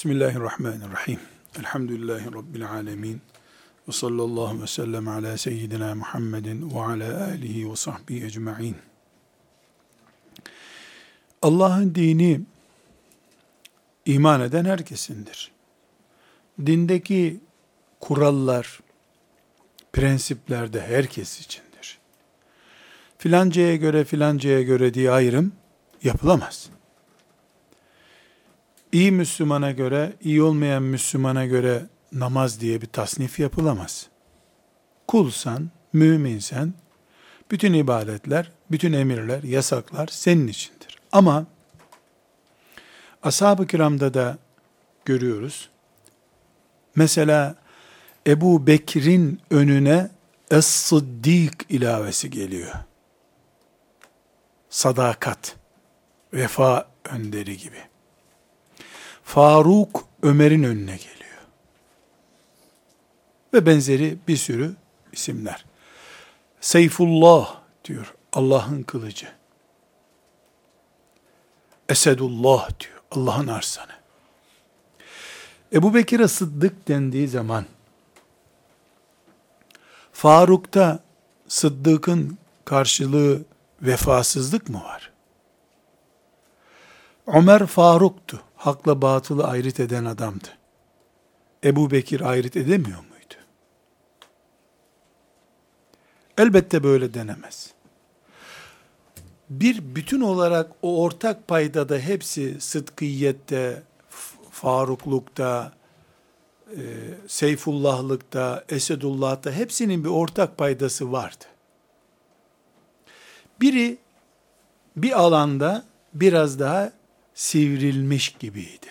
Bismillahirrahmanirrahim. Elhamdülillahi Rabbil alemin. Ve sallallahu ve sellem ala seyyidina Muhammedin ve ala alihi ve sahbihi ecma'in. Allah'ın dini iman eden herkesindir. Dindeki kurallar, prensipler de herkes içindir. Filancaya göre filancaya göre diye ayrım yapılamaz iyi Müslümana göre, iyi olmayan Müslümana göre namaz diye bir tasnif yapılamaz. Kulsan, müminsen, bütün ibadetler, bütün emirler, yasaklar senin içindir. Ama ashab-ı kiramda da görüyoruz. Mesela Ebu Bekir'in önüne Es-Sıddik ilavesi geliyor. Sadakat, vefa önderi gibi. Faruk Ömer'in önüne geliyor. Ve benzeri bir sürü isimler. Seyfullah diyor Allah'ın kılıcı. Esedullah diyor Allah'ın arsanı. Ebu Bekir'e Sıddık dendiği zaman Faruk'ta Sıddık'ın karşılığı vefasızlık mı var? Ömer Faruk'tu hakla batılı ayrıt eden adamdı. Ebu Bekir ayrıt edemiyor muydu? Elbette böyle denemez. Bir bütün olarak o ortak payda da hepsi sıdkiyette, faruklukta, e, Seyfullahlıkta, Esedullah'ta hepsinin bir ortak paydası vardı. Biri bir alanda biraz daha sivrilmiş gibiydi.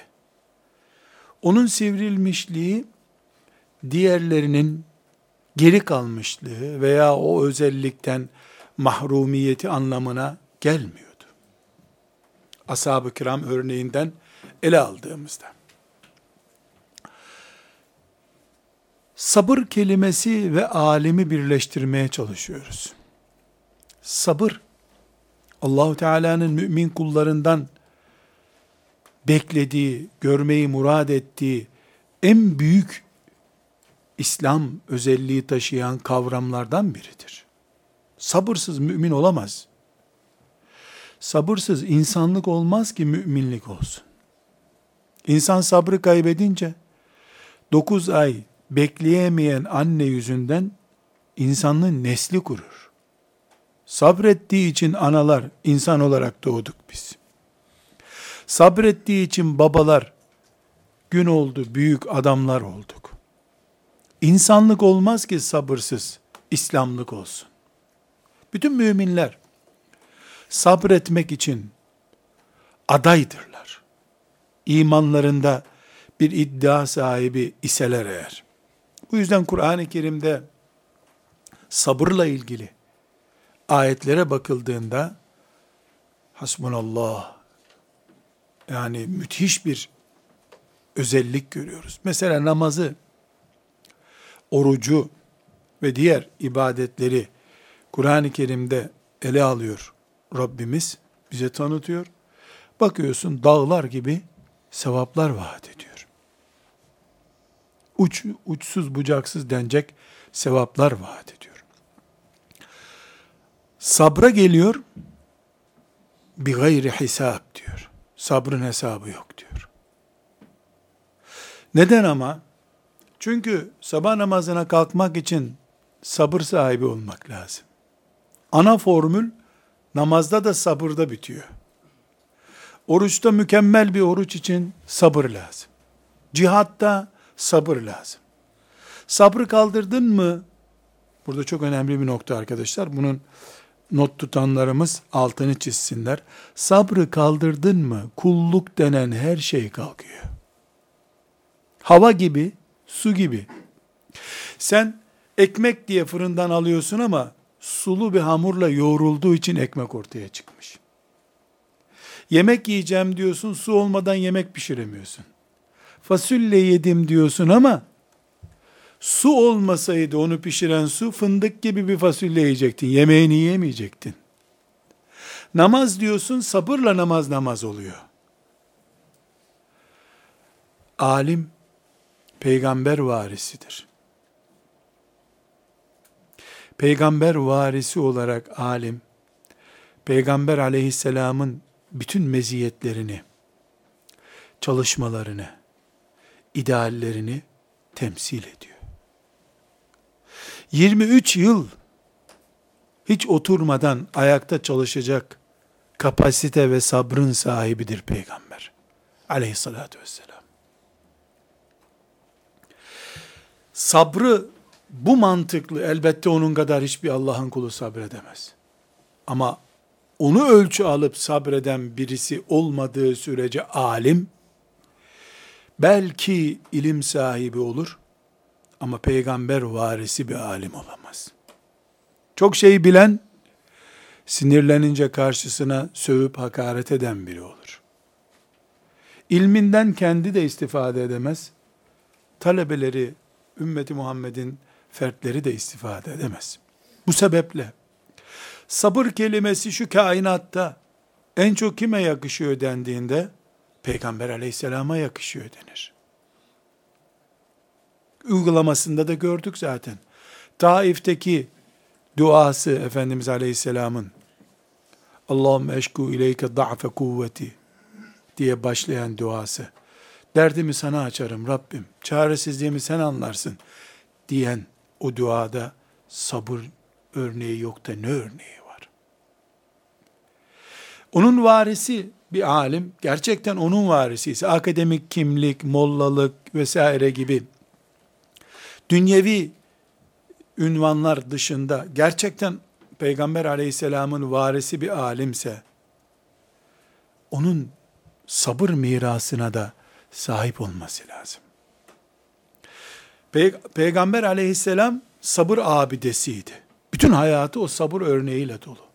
Onun sivrilmişliği diğerlerinin geri kalmışlığı veya o özellikten mahrumiyeti anlamına gelmiyordu. Ashab-ı kiram örneğinden ele aldığımızda. Sabır kelimesi ve alimi birleştirmeye çalışıyoruz. Sabır, Allahu Teala'nın mümin kullarından beklediği, görmeyi murad ettiği en büyük İslam özelliği taşıyan kavramlardan biridir. Sabırsız mümin olamaz. Sabırsız insanlık olmaz ki müminlik olsun. İnsan sabrı kaybedince 9 ay bekleyemeyen anne yüzünden insanlığın nesli kurur. Sabrettiği için analar insan olarak doğduk biz. Sabrettiği için babalar gün oldu, büyük adamlar olduk. İnsanlık olmaz ki sabırsız, İslamlık olsun. Bütün müminler sabretmek için adaydırlar. İmanlarında bir iddia sahibi iseler eğer. Bu yüzden Kur'an-ı Kerim'de sabırla ilgili ayetlere bakıldığında hasbunallah yani müthiş bir özellik görüyoruz. Mesela namazı, orucu ve diğer ibadetleri Kur'an-ı Kerim'de ele alıyor Rabbimiz, bize tanıtıyor. Bakıyorsun dağlar gibi sevaplar vaat ediyor. Uç, uçsuz bucaksız denecek sevaplar vaat ediyor. Sabra geliyor, bir gayri hesap diyor. Sabrın hesabı yok diyor. Neden ama? Çünkü sabah namazına kalkmak için sabır sahibi olmak lazım. Ana formül namazda da sabırda bitiyor. Oruçta mükemmel bir oruç için sabır lazım. Cihatta sabır lazım. Sabrı kaldırdın mı? Burada çok önemli bir nokta arkadaşlar. Bunun not tutanlarımız altını çizsinler. Sabrı kaldırdın mı kulluk denen her şey kalkıyor. Hava gibi, su gibi. Sen ekmek diye fırından alıyorsun ama sulu bir hamurla yoğrulduğu için ekmek ortaya çıkmış. Yemek yiyeceğim diyorsun, su olmadan yemek pişiremiyorsun. Fasulye yedim diyorsun ama Su olmasaydı onu pişiren su fındık gibi bir fasulye yiyecektin. Yemeğini yiyemeyecektin. Namaz diyorsun sabırla namaz namaz oluyor. alim peygamber varisidir. Peygamber varisi olarak alim, Peygamber aleyhisselamın bütün meziyetlerini, çalışmalarını, ideallerini temsil ediyor. 23 yıl hiç oturmadan ayakta çalışacak kapasite ve sabrın sahibidir peygamber. Aleyhissalatü vesselam. Sabrı bu mantıklı elbette onun kadar hiçbir Allah'ın kulu sabredemez. Ama onu ölçü alıp sabreden birisi olmadığı sürece alim, belki ilim sahibi olur ama peygamber varisi bir alim olamaz. Çok şey bilen, sinirlenince karşısına sövüp hakaret eden biri olur. İlminden kendi de istifade edemez, talebeleri, ümmeti Muhammed'in fertleri de istifade edemez. Bu sebeple sabır kelimesi şu kainatta en çok kime yakışıyor dendiğinde Peygamber aleyhisselama yakışıyor denir. Uygulamasında da gördük zaten. Taif'teki duası Efendimiz Aleyhisselam'ın Allahümme eşku ileyke da'fe kuvveti diye başlayan duası. Derdimi sana açarım Rabbim. Çaresizliğimi sen anlarsın diyen o duada sabır örneği yok da ne örneği var? Onun varisi bir alim, gerçekten onun varisi ise akademik kimlik, mollalık vesaire gibi dünyevi ünvanlar dışında gerçekten Peygamber aleyhisselamın varisi bir alimse, onun sabır mirasına da sahip olması lazım. Pey Peygamber aleyhisselam sabır abidesiydi. Bütün hayatı o sabır örneğiyle dolu.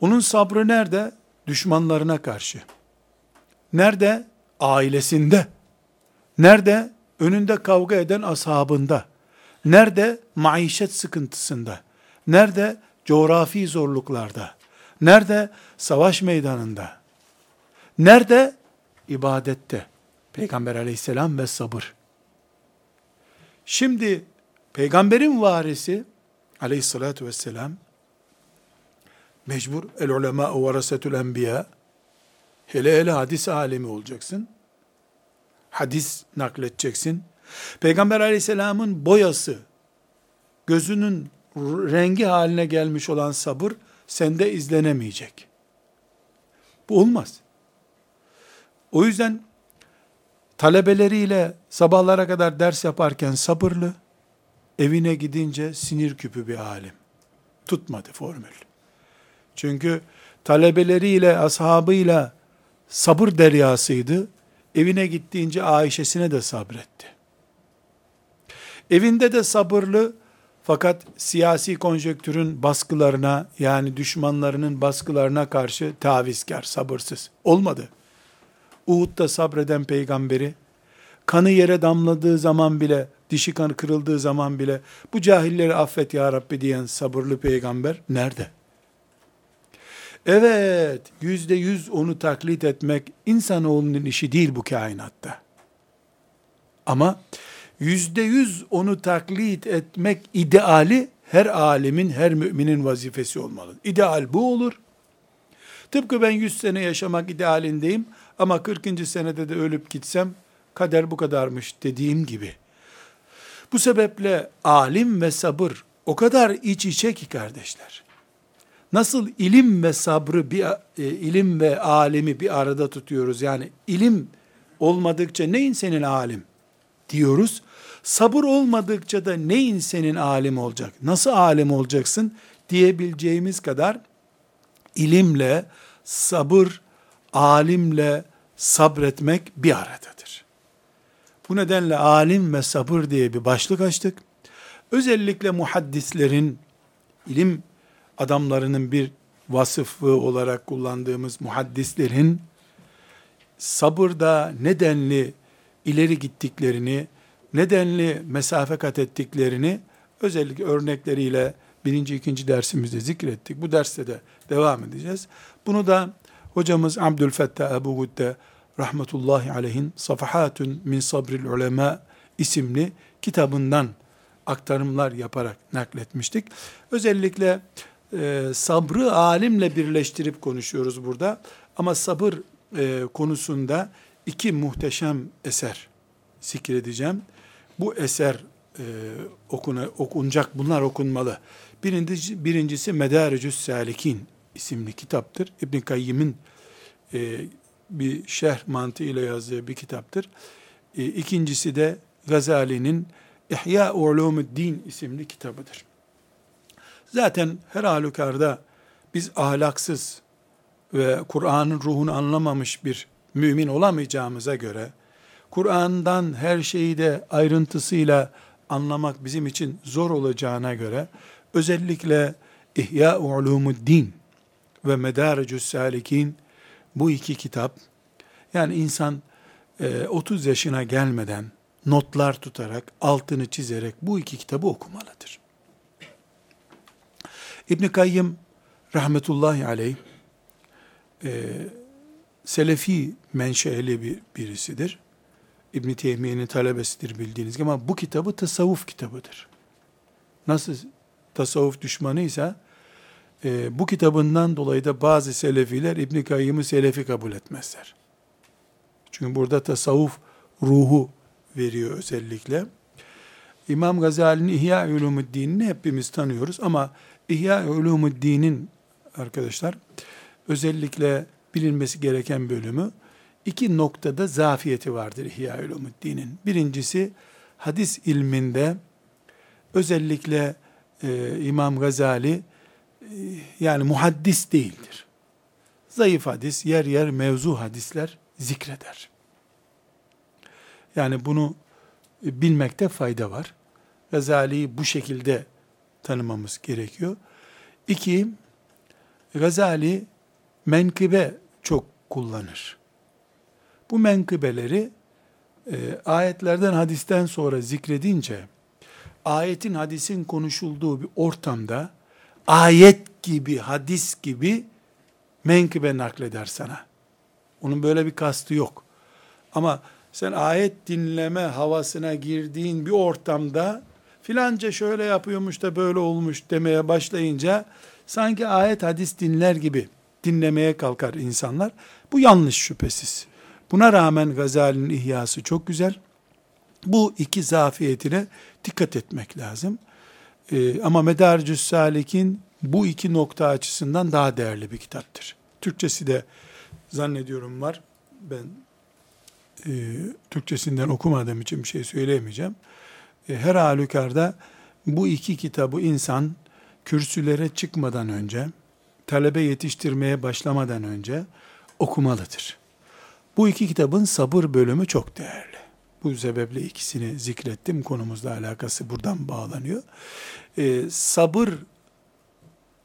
Onun sabrı nerede? Düşmanlarına karşı. Nerede? Ailesinde. Nerede? Önünde kavga eden ashabında. Nerede? Maişet sıkıntısında. Nerede? Coğrafi zorluklarda. Nerede? Savaş meydanında. Nerede? İbadette. Peygamber aleyhisselam ve sabır. Şimdi peygamberin varisi aleyhissalatü vesselam mecbur el ulema varasetül enbiya hele hele hadis alemi olacaksın. Hadis nakledeceksin. Peygamber aleyhisselamın boyası, gözünün rengi haline gelmiş olan sabır sende izlenemeyecek. Bu olmaz. O yüzden talebeleriyle sabahlara kadar ders yaparken sabırlı, evine gidince sinir küpü bir alim. Tutmadı formül. Çünkü talebeleriyle, ashabıyla sabır deryasıydı. Evine gittiğince Ayşe'sine de sabretti. Evinde de sabırlı fakat siyasi konjektürün baskılarına yani düşmanlarının baskılarına karşı tavizkar, sabırsız. Olmadı. Uhud'da sabreden peygamberi, kanı yere damladığı zaman bile, dişi kanı kırıldığı zaman bile, bu cahilleri affet ya Rabbi diyen sabırlı peygamber nerede? Evet, yüzde yüz onu taklit etmek insanoğlunun işi değil bu kainatta. Ama yüzde yüz onu taklit etmek ideali her alimin, her müminin vazifesi olmalı. İdeal bu olur. Tıpkı ben yüz sene yaşamak idealindeyim ama 40. senede de ölüp gitsem kader bu kadarmış dediğim gibi. Bu sebeple alim ve sabır o kadar iç içe ki kardeşler. Nasıl ilim ve sabrı bir e, ilim ve alimi bir arada tutuyoruz. Yani ilim olmadıkça neyin senin alim diyoruz. Sabır olmadıkça da neyin senin alim olacak? Nasıl alim olacaksın diyebileceğimiz kadar ilimle sabır, alimle sabretmek bir aradadır. Bu nedenle alim ve sabır diye bir başlık açtık. Özellikle muhaddislerin, ilim adamlarının bir vasıfı olarak kullandığımız muhaddislerin sabırda nedenli ileri gittiklerini, nedenli mesafe kat ettiklerini özellikle örnekleriyle birinci, ikinci dersimizde zikrettik. Bu derste de devam edeceğiz. Bunu da hocamız Abdülfettah Ebu Gütte rahmetullahi aleyhin Safahatun min sabril ulema isimli kitabından aktarımlar yaparak nakletmiştik. Özellikle e, sabrı alimle birleştirip konuşuyoruz burada. Ama sabır e, konusunda iki muhteşem eser zikredeceğim. Bu eser e, okuna, okunacak, bunlar okunmalı. Birincisi, birincisi Medarecüs Salikin isimli kitaptır. İbn Kayyim'in e, bir şerh mantığıyla yazdığı bir kitaptır. E, ikincisi de Gazali'nin İhya Ulumuddin isimli kitabıdır. Zaten her halükarda biz ahlaksız ve Kur'an'ın ruhunu anlamamış bir mümin olamayacağımıza göre, Kur'an'dan her şeyi de ayrıntısıyla anlamak bizim için zor olacağına göre, özellikle İhya Ulumuddin ve Medarecü's Salikin bu iki kitap, yani insan 30 e, yaşına gelmeden notlar tutarak, altını çizerek bu iki kitabı okumalıdır. İbn Kayyım rahmetullahi aleyh e, Selefi menşeli bir birisidir. İbn Teymiye'nin talebesidir bildiğiniz gibi ama bu kitabı tasavvuf kitabıdır. Nasıl tasavvuf düşmanıysa e, bu kitabından dolayı da bazı selefiler İbn Kayyım'ı selefi kabul etmezler. Çünkü burada tasavvuf ruhu veriyor özellikle. İmam Gazali'nin İhya Ulumuddin'ini hepimiz tanıyoruz ama İhya Ulumuddin'in arkadaşlar özellikle bilinmesi gereken bölümü iki noktada zafiyeti vardır İhya Ulumuddin'in. Birincisi hadis ilminde özellikle e, İmam Gazali e, yani muhaddis değildir. Zayıf hadis, yer yer mevzu hadisler zikreder. Yani bunu bilmekte fayda var. Gazali'yi bu şekilde tanımamız gerekiyor. İki, Gazali menkıbe çok kullanır. Bu menkıbeleri e, ayetlerden hadisten sonra zikredince ayetin hadisin konuşulduğu bir ortamda ayet gibi, hadis gibi menkıbe nakleder sana. Onun böyle bir kastı yok. Ama sen ayet dinleme havasına girdiğin bir ortamda filanca şöyle yapıyormuş da böyle olmuş demeye başlayınca sanki ayet hadis dinler gibi dinlemeye kalkar insanlar. Bu yanlış şüphesiz. Buna rağmen Gazali'nin ihyası çok güzel. Bu iki zafiyetine dikkat etmek lazım. Ee, ama Medarcüs Salik'in bu iki nokta açısından daha değerli bir kitaptır. Türkçesi de zannediyorum var. Ben e, Türkçesinden okumadığım için bir şey söyleyemeyeceğim. Her halükarda bu iki kitabı insan kürsülere çıkmadan önce, talebe yetiştirmeye başlamadan önce okumalıdır. Bu iki kitabın sabır bölümü çok değerli. Bu sebeple ikisini zikrettim. Konumuzla alakası buradan bağlanıyor. Ee, sabır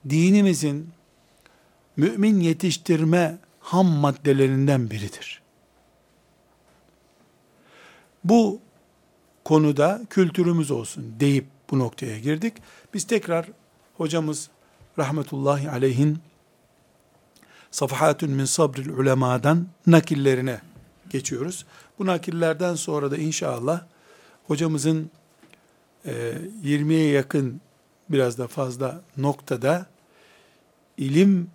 dinimizin mümin yetiştirme ham maddelerinden biridir. Bu konuda kültürümüz olsun deyip bu noktaya girdik. Biz tekrar hocamız rahmetullahi aleyhin Safahatun min sabril ulemadan nakillerine geçiyoruz. Bu nakillerden sonra da inşallah hocamızın e, 20'ye yakın biraz da fazla noktada ilim,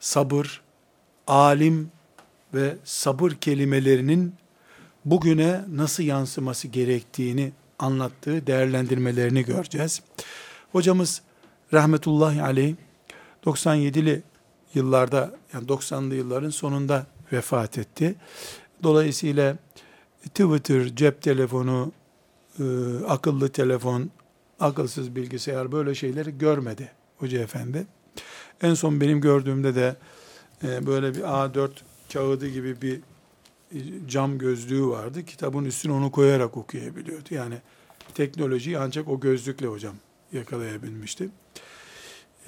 sabır, alim ve sabır kelimelerinin bugüne nasıl yansıması gerektiğini anlattığı değerlendirmelerini göreceğiz. Hocamız rahmetullahi aleyh 97'li yıllarda yani 90'lı yılların sonunda vefat etti. Dolayısıyla Twitter, cep telefonu, e, akıllı telefon, akılsız bilgisayar böyle şeyleri görmedi Hoca Efendi. En son benim gördüğümde de e, böyle bir A4 kağıdı gibi bir cam gözlüğü vardı. Kitabın üstüne onu koyarak okuyabiliyordu. Yani teknolojiyi ancak o gözlükle hocam yakalayabilmişti.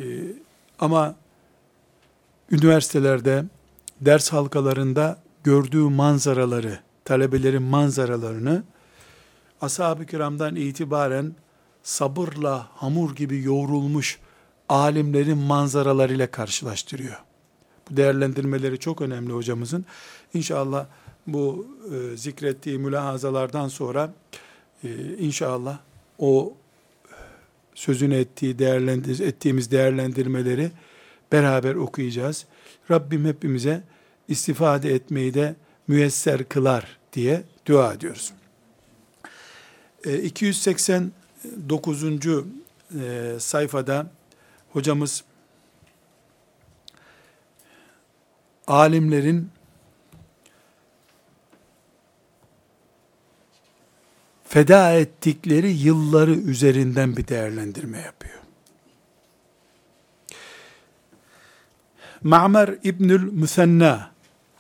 Ee, ama üniversitelerde, ders halkalarında gördüğü manzaraları, talebelerin manzaralarını ashab-ı kiramdan itibaren sabırla hamur gibi yoğrulmuş alimlerin manzaralarıyla karşılaştırıyor. Bu değerlendirmeleri çok önemli hocamızın. İnşallah bu e, zikrettiği mülahazalardan sonra e, inşallah o sözünü ettiği değerlendir ettiğimiz değerlendirmeleri beraber okuyacağız. Rabbim hepimize istifade etmeyi de müyesser kılar diye dua ediyoruz. 289. E, e, sayfada hocamız alimlerin feda ettikleri yılları üzerinden bir değerlendirme yapıyor. Ma'mer İbnül Müsenna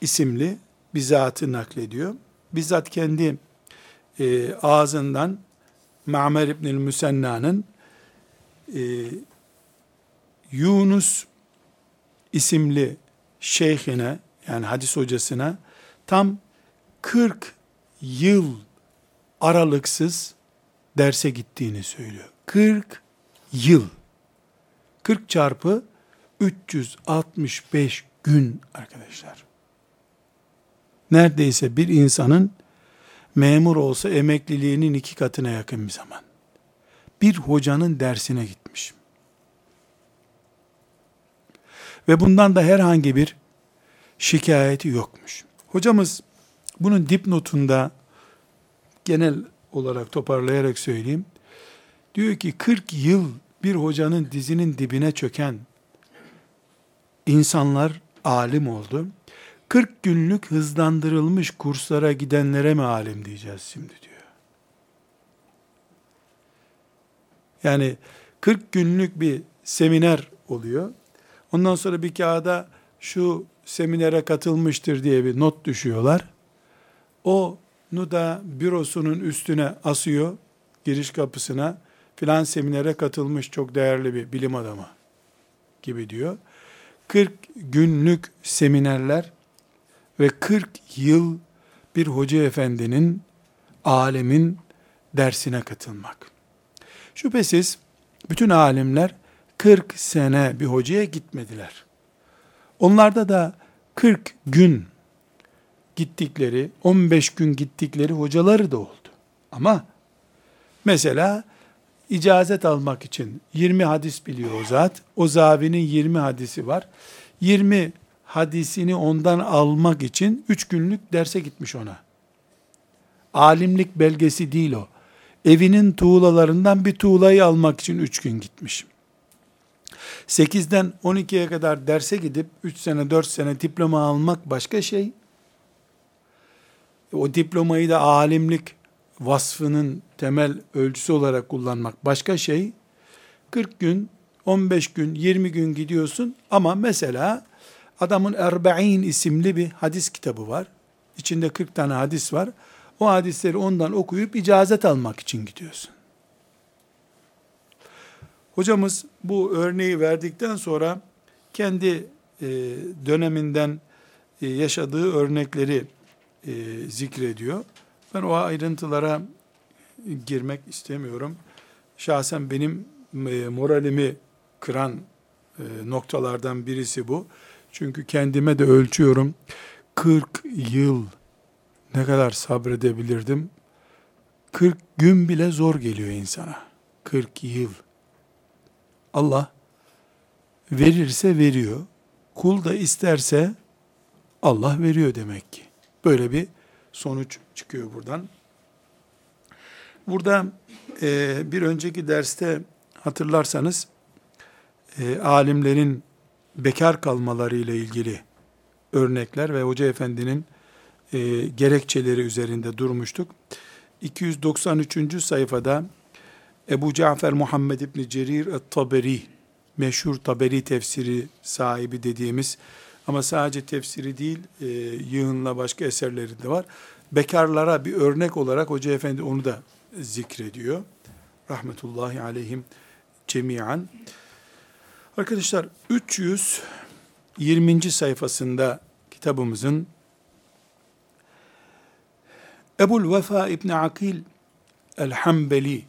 isimli bir zatı naklediyor. Bizzat kendi e, ağzından Ma'mer İbnül Müsenna'nın e, Yunus isimli şeyhine yani hadis hocasına tam 40 yıl aralıksız derse gittiğini söylüyor. 40 yıl. 40 çarpı 365 gün arkadaşlar. Neredeyse bir insanın memur olsa emekliliğinin iki katına yakın bir zaman. Bir hocanın dersine gitmiş. Ve bundan da herhangi bir şikayeti yokmuş. Hocamız bunun dipnotunda genel olarak toparlayarak söyleyeyim. Diyor ki 40 yıl bir hocanın dizinin dibine çöken insanlar alim oldu. 40 günlük hızlandırılmış kurslara gidenlere mi alim diyeceğiz şimdi diyor. Yani 40 günlük bir seminer oluyor. Ondan sonra bir kağıda şu seminere katılmıştır diye bir not düşüyorlar. O da bürosunun üstüne asıyor, giriş kapısına, filan seminere katılmış çok değerli bir bilim adamı gibi diyor. 40 günlük seminerler ve 40 yıl bir hoca efendinin, alemin dersine katılmak. Şüphesiz bütün alimler 40 sene bir hocaya gitmediler. Onlarda da 40 gün gittikleri, 15 gün gittikleri hocaları da oldu. Ama mesela icazet almak için 20 hadis biliyor o zat. O zavinin 20 hadisi var. 20 hadisini ondan almak için 3 günlük derse gitmiş ona. Alimlik belgesi değil o. Evinin tuğlalarından bir tuğlayı almak için 3 gün gitmiş. 8'den 12'ye kadar derse gidip 3 sene 4 sene diploma almak başka şey. O diplomayı da alimlik vasfının temel ölçüsü olarak kullanmak başka şey. 40 gün, 15 gün, 20 gün gidiyorsun ama mesela adamın Erbe'in isimli bir hadis kitabı var. İçinde 40 tane hadis var. O hadisleri ondan okuyup icazet almak için gidiyorsun. Hocamız bu örneği verdikten sonra kendi e, döneminden e, yaşadığı örnekleri e, zikrediyor. Ben o ayrıntılara girmek istemiyorum. Şahsen benim e, moralimi kıran e, noktalardan birisi bu. Çünkü kendime de ölçüyorum. 40 yıl ne kadar sabredebilirdim? 40 gün bile zor geliyor insana. 40 yıl. Allah verirse veriyor. Kul da isterse Allah veriyor demek ki. Böyle bir sonuç çıkıyor buradan. Burada e, bir önceki derste hatırlarsanız e, alimlerin bekar kalmaları ile ilgili örnekler ve Hoca Efendi'nin e, gerekçeleri üzerinde durmuştuk. 293. sayfada Ebu Cafer Muhammed İbni Cerir et-Taberi, meşhur Taberi tefsiri sahibi dediğimiz ama sadece tefsiri değil, e, yığınla başka eserleri de var. Bekarlara bir örnek olarak Hoca Efendi onu da zikrediyor. Rahmetullahi aleyhim cemiyan. Arkadaşlar 320. sayfasında kitabımızın Ebul Vefa İbni Akil El-Hambeli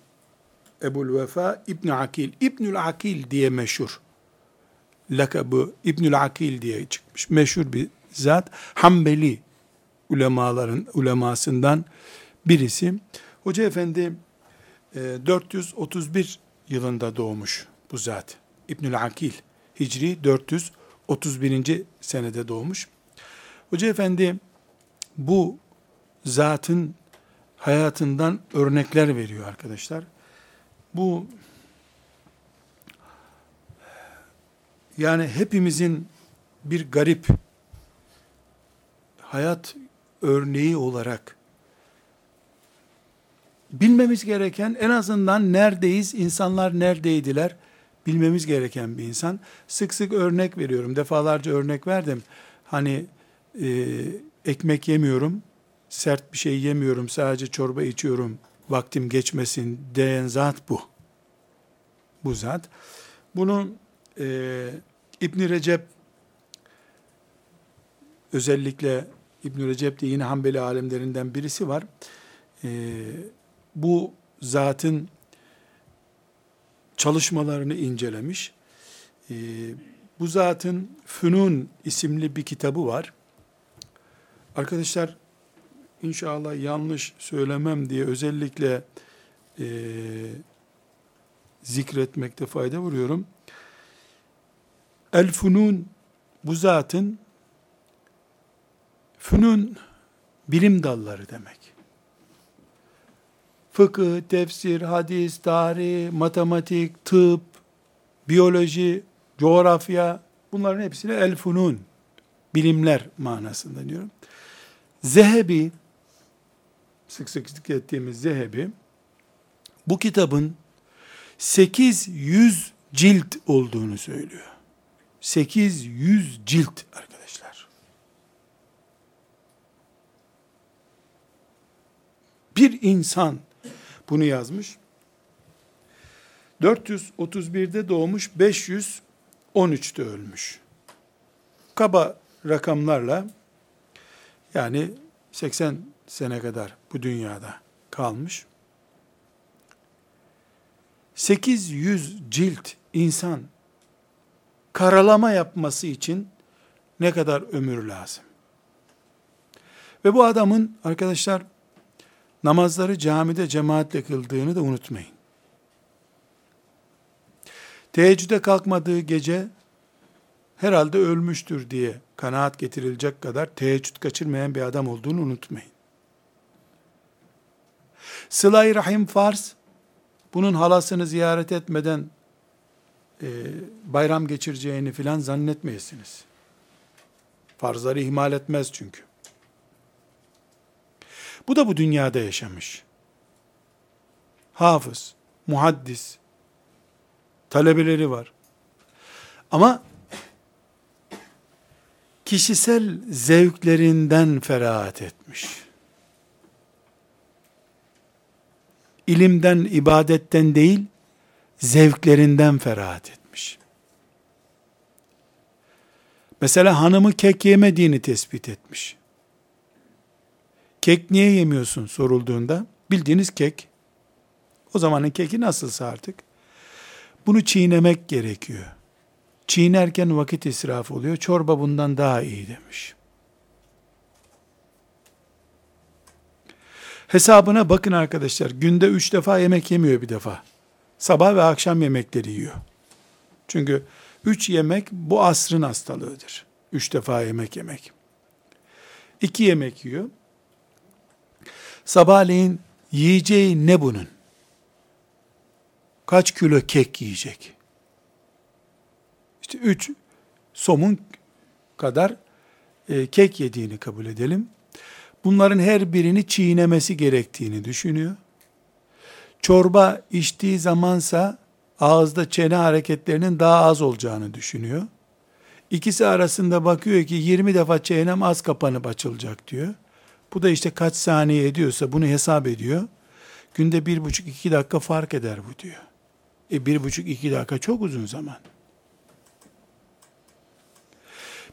Ebul Vefa İbni Akil İbnül Akil diye meşhur lakabı İbnül Akil diye çıkmış. Meşhur bir zat. Hanbeli ulemaların ulemasından birisi. Hoca Efendi 431 e, yılında doğmuş bu zat. İbnül Akil. Hicri 431. senede doğmuş. Hoca Efendi bu zatın hayatından örnekler veriyor arkadaşlar. Bu yani hepimizin bir garip hayat örneği olarak bilmemiz gereken en azından neredeyiz, insanlar neredeydiler bilmemiz gereken bir insan. Sık sık örnek veriyorum, defalarca örnek verdim. Hani e, ekmek yemiyorum, sert bir şey yemiyorum, sadece çorba içiyorum, vaktim geçmesin diyen zat bu. Bu zat. Bunu e, İbn Recep özellikle İbn Recep de yine Hanbeli alimlerinden birisi var. E, bu zatın çalışmalarını incelemiş. E, bu zatın Fünun isimli bir kitabı var. Arkadaşlar inşallah yanlış söylemem diye özellikle e, zikretmekte fayda vuruyorum. El Funun bu zatın Fünun bilim dalları demek. Fıkıh, tefsir, hadis, tarih, matematik, tıp, biyoloji, coğrafya bunların hepsine el funun bilimler manasında diyorum. Zehebi sık sık zikrettiğimiz Zehebi bu kitabın 800 cilt olduğunu söylüyor. 800 cilt arkadaşlar. Bir insan bunu yazmış. 431'de doğmuş, 513'te ölmüş. Kaba rakamlarla yani 80 sene kadar bu dünyada kalmış. 800 cilt insan karalama yapması için ne kadar ömür lazım? Ve bu adamın arkadaşlar namazları camide cemaatle kıldığını da unutmayın. Teheccüde kalkmadığı gece herhalde ölmüştür diye kanaat getirilecek kadar teheccüd kaçırmayan bir adam olduğunu unutmayın. Sıla-i Rahim farz, bunun halasını ziyaret etmeden e, bayram geçireceğini filan zannetmeyesiniz. Farzları ihmal etmez çünkü. Bu da bu dünyada yaşamış. Hafız, muhaddis, talebeleri var. Ama kişisel zevklerinden ferahat etmiş. İlimden, ibadetten değil, zevklerinden ferahat etmiş. Mesela hanımı kek yemediğini tespit etmiş. Kek niye yemiyorsun sorulduğunda bildiğiniz kek. O zamanın keki nasılsa artık. Bunu çiğnemek gerekiyor. Çiğnerken vakit israf oluyor. Çorba bundan daha iyi demiş. Hesabına bakın arkadaşlar. Günde üç defa yemek yemiyor bir defa. Sabah ve akşam yemekleri yiyor. Çünkü üç yemek bu asrın hastalığıdır. Üç defa yemek yemek. İki yemek yiyor. Sabahleyin yiyeceği ne bunun? Kaç kilo kek yiyecek? İşte üç somun kadar e, kek yediğini kabul edelim. Bunların her birini çiğnemesi gerektiğini düşünüyor. Çorba içtiği zamansa ağızda çene hareketlerinin daha az olacağını düşünüyor. İkisi arasında bakıyor ki 20 defa çenem az kapanıp açılacak diyor. Bu da işte kaç saniye ediyorsa bunu hesap ediyor. Günde bir buçuk iki dakika fark eder bu diyor. E bir buçuk iki dakika çok uzun zaman.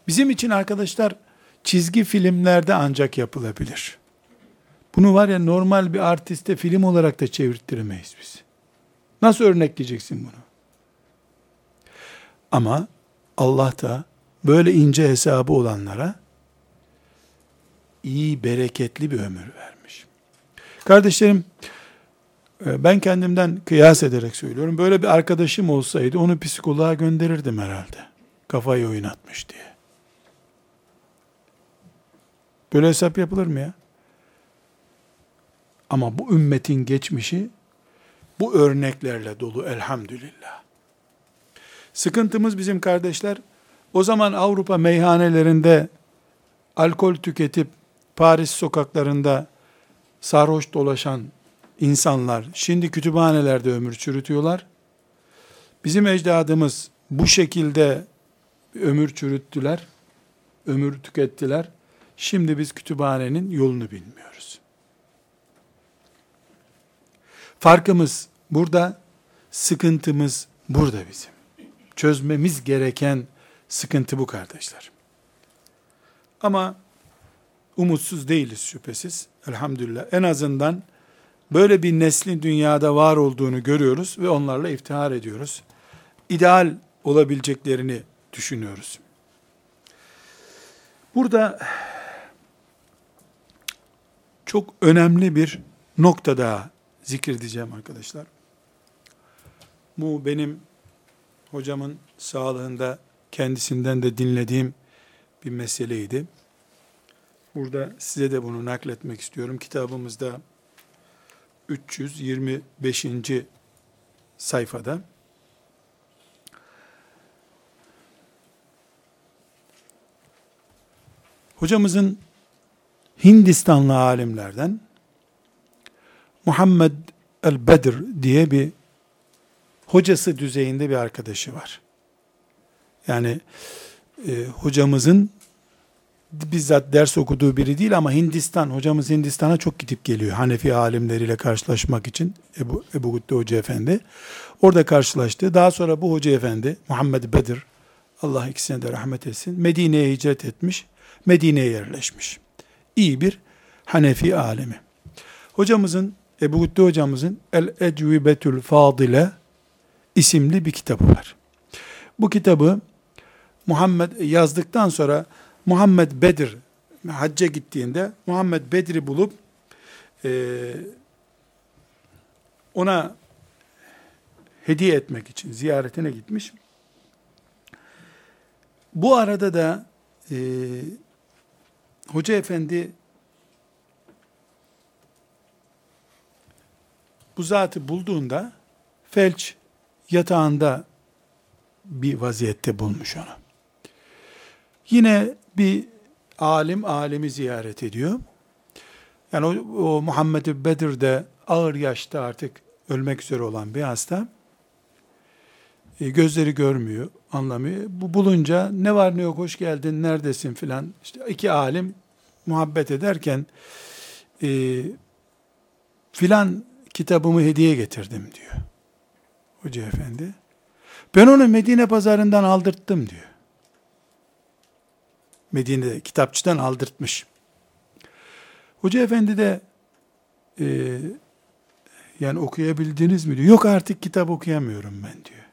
Bizim için arkadaşlar çizgi filmlerde ancak yapılabilir. Bunu var ya normal bir artiste film olarak da çevirttiremeyiz biz. Nasıl örnekleyeceksin bunu? Ama Allah da böyle ince hesabı olanlara iyi, bereketli bir ömür vermiş. Kardeşlerim, e, ben kendimden kıyas ederek söylüyorum. Böyle bir arkadaşım olsaydı onu psikoloğa gönderirdim herhalde. Kafayı oynatmış diye. Böyle hesap yapılır mı ya? Ama bu ümmetin geçmişi bu örneklerle dolu elhamdülillah. Sıkıntımız bizim kardeşler, o zaman Avrupa meyhanelerinde alkol tüketip Paris sokaklarında sarhoş dolaşan insanlar şimdi kütüphanelerde ömür çürütüyorlar. Bizim ecdadımız bu şekilde ömür çürüttüler, ömür tükettiler. Şimdi biz kütüphanenin yolunu bilmiyoruz. Farkımız burada, sıkıntımız burada bizim. Çözmemiz gereken sıkıntı bu kardeşler. Ama umutsuz değiliz şüphesiz. Elhamdülillah. En azından böyle bir neslin dünyada var olduğunu görüyoruz ve onlarla iftihar ediyoruz. İdeal olabileceklerini düşünüyoruz. Burada çok önemli bir nokta daha zikredeceğim arkadaşlar. Bu benim hocamın sağlığında kendisinden de dinlediğim bir meseleydi. Burada size de bunu nakletmek istiyorum. Kitabımızda 325. sayfada hocamızın Hindistanlı alimlerden Muhammed el-Bedir diye bir hocası düzeyinde bir arkadaşı var. Yani e, hocamızın bizzat ders okuduğu biri değil ama Hindistan, hocamız Hindistan'a çok gidip geliyor. Hanefi alimleriyle karşılaşmak için Ebu, Ebu Gütte Hoca Efendi. Orada karşılaştı. Daha sonra bu Hoca Efendi, Muhammed Bedir, Allah ikisine de rahmet etsin, Medine'ye hicret etmiş, Medine'ye yerleşmiş. İyi bir Hanefi alemi. Hocamızın, Ebu Gütte hocamızın El Ecvibetül Fadile isimli bir kitabı var. Bu kitabı Muhammed yazdıktan sonra Muhammed Bedir hacca gittiğinde Muhammed Bedir'i bulup e, ona hediye etmek için ziyaretine gitmiş. Bu arada da e, Hoca Efendi bu zatı bulduğunda felç yatağında bir vaziyette bulmuş onu. Yine bir alim alemi ziyaret ediyor. Yani o, o Muhammed Bedir de ağır yaşta artık ölmek üzere olan bir hasta. E, gözleri görmüyor, anlamıyor. Bu bulunca ne var ne yok hoş geldin, neredesin filan. İşte iki alim muhabbet ederken e, filan kitabımı hediye getirdim diyor. Hoca efendi. Ben onu Medine pazarından aldırttım diyor. Medine'de kitapçıdan aldırtmış. Hoca efendi de e, yani okuyabildiniz mi diyor. Yok artık kitap okuyamıyorum ben diyor.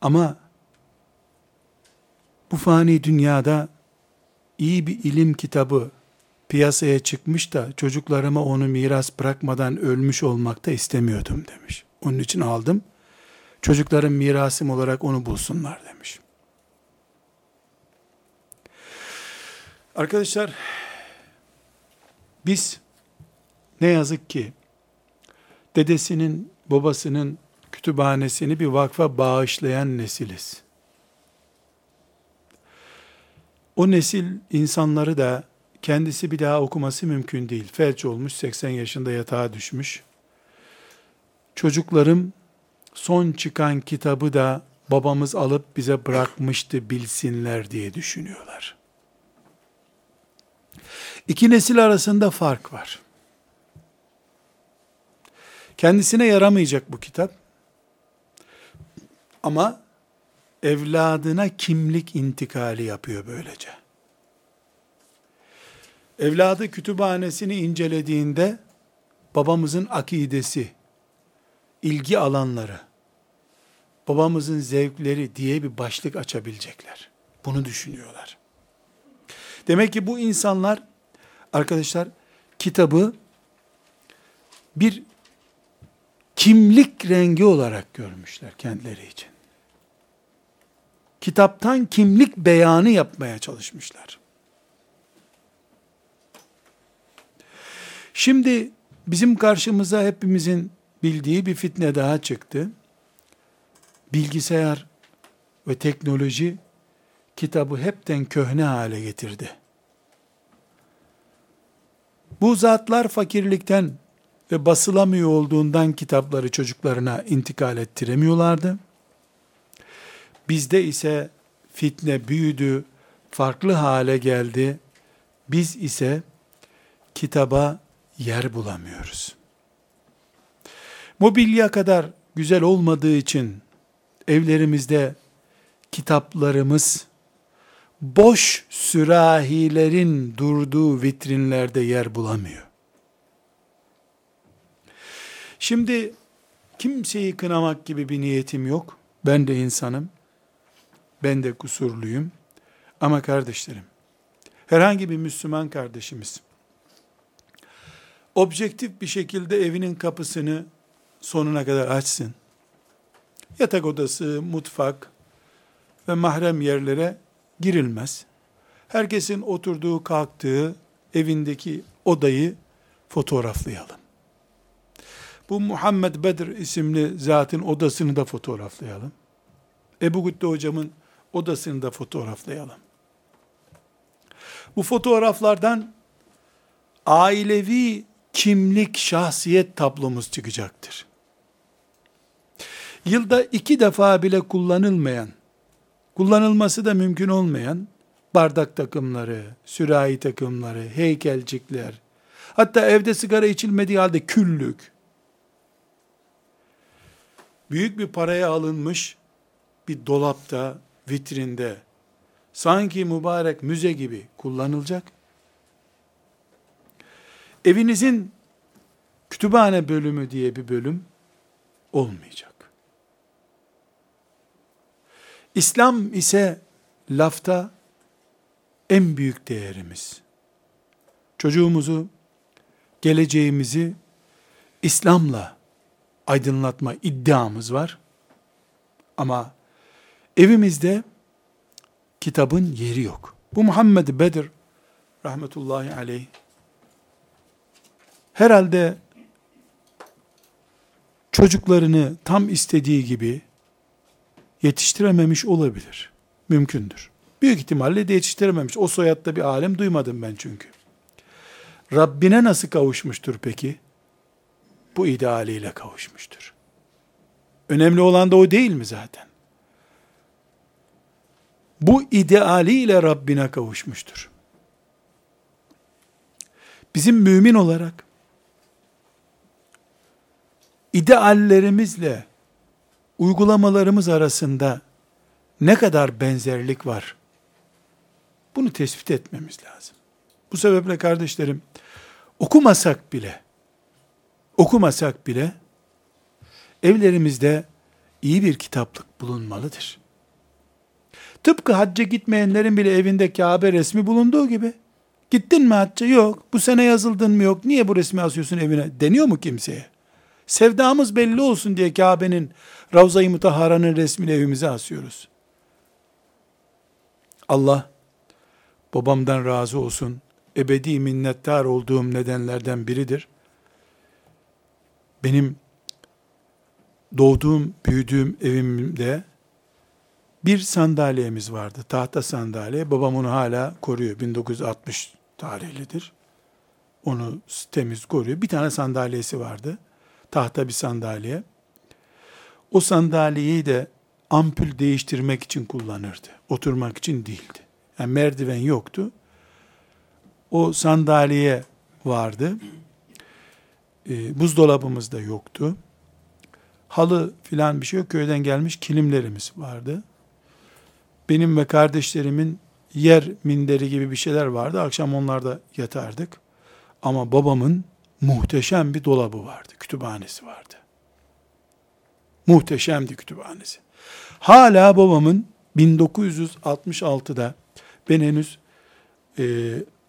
Ama bu fani dünyada iyi bir ilim kitabı piyasaya çıkmış da çocuklarıma onu miras bırakmadan ölmüş olmak da istemiyordum demiş. Onun için aldım. Çocukların mirasım olarak onu bulsunlar demiş. Arkadaşlar biz ne yazık ki dedesinin, babasının kütüphanesini bir vakfa bağışlayan nesiliz. O nesil insanları da kendisi bir daha okuması mümkün değil. Felç olmuş, 80 yaşında yatağa düşmüş. Çocuklarım son çıkan kitabı da babamız alıp bize bırakmıştı bilsinler diye düşünüyorlar. İki nesil arasında fark var. Kendisine yaramayacak bu kitap. Ama evladına kimlik intikali yapıyor böylece. Evladı kütüphanesini incelediğinde babamızın akidesi, ilgi alanları, babamızın zevkleri diye bir başlık açabilecekler. Bunu düşünüyorlar. Demek ki bu insanlar arkadaşlar kitabı bir kimlik rengi olarak görmüşler kendileri için. Kitaptan kimlik beyanı yapmaya çalışmışlar. Şimdi bizim karşımıza hepimizin bildiği bir fitne daha çıktı. Bilgisayar ve teknoloji kitabı hepten köhne hale getirdi. Bu zatlar fakirlikten ve basılamıyor olduğundan kitapları çocuklarına intikal ettiremiyorlardı. Bizde ise fitne büyüdü, farklı hale geldi. Biz ise kitaba yer bulamıyoruz. Mobilya kadar güzel olmadığı için evlerimizde kitaplarımız boş sürahilerin durduğu vitrinlerde yer bulamıyor. Şimdi kimseyi kınamak gibi bir niyetim yok. Ben de insanım. Ben de kusurluyum. Ama kardeşlerim, herhangi bir Müslüman kardeşimiz objektif bir şekilde evinin kapısını sonuna kadar açsın. Yatak odası, mutfak ve mahrem yerlere girilmez. Herkesin oturduğu, kalktığı evindeki odayı fotoğraflayalım. Bu Muhammed Bedir isimli zatın odasını da fotoğraflayalım. Ebu Gütte hocamın odasını da fotoğraflayalım. Bu fotoğraflardan ailevi kimlik, şahsiyet tablomuz çıkacaktır. Yılda iki defa bile kullanılmayan, kullanılması da mümkün olmayan bardak takımları, sürahi takımları, heykelcikler, hatta evde sigara içilmediği halde küllük, büyük bir paraya alınmış bir dolapta, vitrinde, sanki mübarek müze gibi kullanılacak. Evinizin kütüphane bölümü diye bir bölüm olmayacak. İslam ise lafta en büyük değerimiz. Çocuğumuzu, geleceğimizi İslam'la aydınlatma iddiamız var. Ama evimizde kitabın yeri yok. Bu Muhammed Bedir rahmetullahi aleyh herhalde çocuklarını tam istediği gibi yetiştirememiş olabilir. Mümkündür. Büyük ihtimalle de yetiştirememiş. O soyadda bir alem duymadım ben çünkü. Rabbine nasıl kavuşmuştur peki? Bu idealiyle kavuşmuştur. Önemli olan da o değil mi zaten? Bu idealiyle Rabbine kavuşmuştur. Bizim mümin olarak ideallerimizle uygulamalarımız arasında ne kadar benzerlik var? Bunu tespit etmemiz lazım. Bu sebeple kardeşlerim, okumasak bile, okumasak bile, evlerimizde iyi bir kitaplık bulunmalıdır. Tıpkı hacca gitmeyenlerin bile evinde Kabe resmi bulunduğu gibi, gittin mi hacca? Yok. Bu sene yazıldın mı? Yok. Niye bu resmi asıyorsun evine? Deniyor mu kimseye? Sevdamız belli olsun diye Kabe'nin Ravza-i Mutahhara'nın resmini evimize asıyoruz. Allah babamdan razı olsun. Ebedi minnettar olduğum nedenlerden biridir. Benim doğduğum, büyüdüğüm evimde bir sandalyemiz vardı. Tahta sandalye. Babam onu hala koruyor. 1960 tarihlidir. Onu temiz koruyor. Bir tane sandalyesi vardı tahta bir sandalye. O sandalyeyi de ampul değiştirmek için kullanırdı. Oturmak için değildi. Yani merdiven yoktu. O sandalye vardı. E, buzdolabımız da yoktu. Halı filan bir şey yok. Köyden gelmiş kilimlerimiz vardı. Benim ve kardeşlerimin yer minderi gibi bir şeyler vardı. Akşam onlarda yatardık. Ama babamın muhteşem bir dolabı vardı, kütüphanesi vardı. Muhteşemdi kütüphanesi. Hala babamın 1966'da ben henüz e,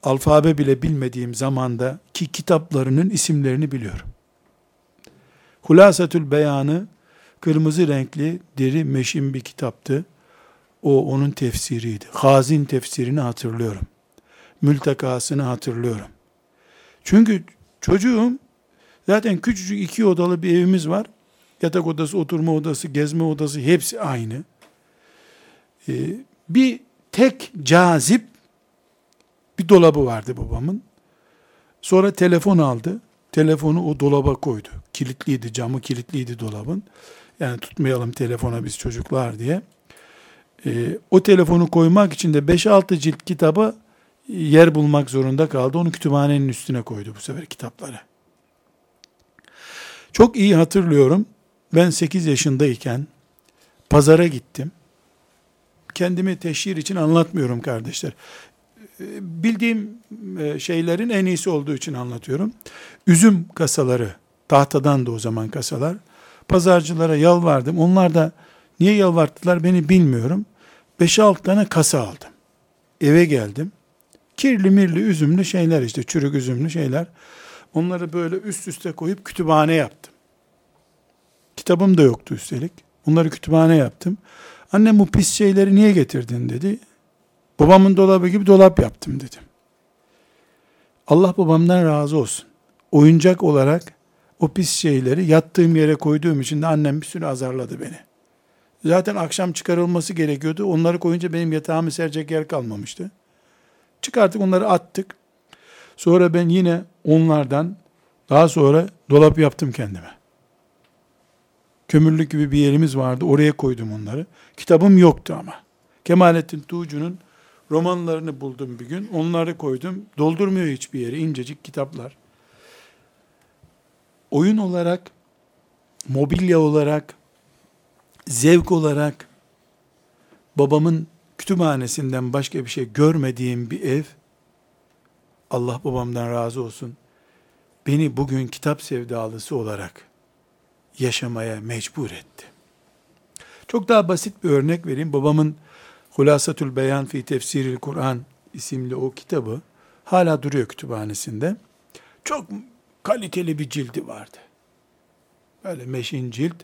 alfabe bile bilmediğim zamanda ki kitaplarının isimlerini biliyorum. Hulasatül Beyanı kırmızı renkli deri meşin bir kitaptı. O onun tefsiriydi. Hazin tefsirini hatırlıyorum. Mültekasını hatırlıyorum. Çünkü çocuğum zaten küçücük iki odalı bir evimiz var. Yatak odası, oturma odası, gezme odası hepsi aynı. Ee, bir tek cazip bir dolabı vardı babamın. Sonra telefon aldı. Telefonu o dolaba koydu. Kilitliydi, camı kilitliydi dolabın. Yani tutmayalım telefona biz çocuklar diye. Ee, o telefonu koymak için de 5-6 cilt kitabı yer bulmak zorunda kaldı. Onu kütüphanenin üstüne koydu bu sefer kitapları. Çok iyi hatırlıyorum. Ben 8 yaşındayken pazara gittim. Kendimi teşhir için anlatmıyorum kardeşler. Bildiğim e, şeylerin en iyisi olduğu için anlatıyorum. Üzüm kasaları, tahtadan da o zaman kasalar. Pazarcılara yalvardım. Onlar da niye yalvarttılar beni bilmiyorum. 5-6 tane kasa aldım. Eve geldim. Kirli mirli üzümlü şeyler işte çürük üzümlü şeyler. Onları böyle üst üste koyup kütüphane yaptım. Kitabım da yoktu üstelik. Onları kütüphane yaptım. Annem bu pis şeyleri niye getirdin dedi. Babamın dolabı gibi dolap yaptım dedim. Allah babamdan razı olsun. Oyuncak olarak o pis şeyleri yattığım yere koyduğum için de annem bir sürü azarladı beni. Zaten akşam çıkarılması gerekiyordu. Onları koyunca benim yatağımı serecek yer kalmamıştı. Çıkarttık onları attık. Sonra ben yine onlardan daha sonra dolap yaptım kendime. Kömürlük gibi bir yerimiz vardı. Oraya koydum onları. Kitabım yoktu ama. Kemalettin Tuğcu'nun romanlarını buldum bir gün. Onları koydum. Doldurmuyor hiçbir yeri. incecik kitaplar. Oyun olarak, mobilya olarak, zevk olarak babamın kütüphanesinden başka bir şey görmediğim bir ev, Allah babamdan razı olsun, beni bugün kitap sevdalısı olarak yaşamaya mecbur etti. Çok daha basit bir örnek vereyim. Babamın Hulasatül Beyan fi Tefsiril Kur'an isimli o kitabı hala duruyor kütüphanesinde. Çok kaliteli bir cildi vardı. Böyle meşin cilt,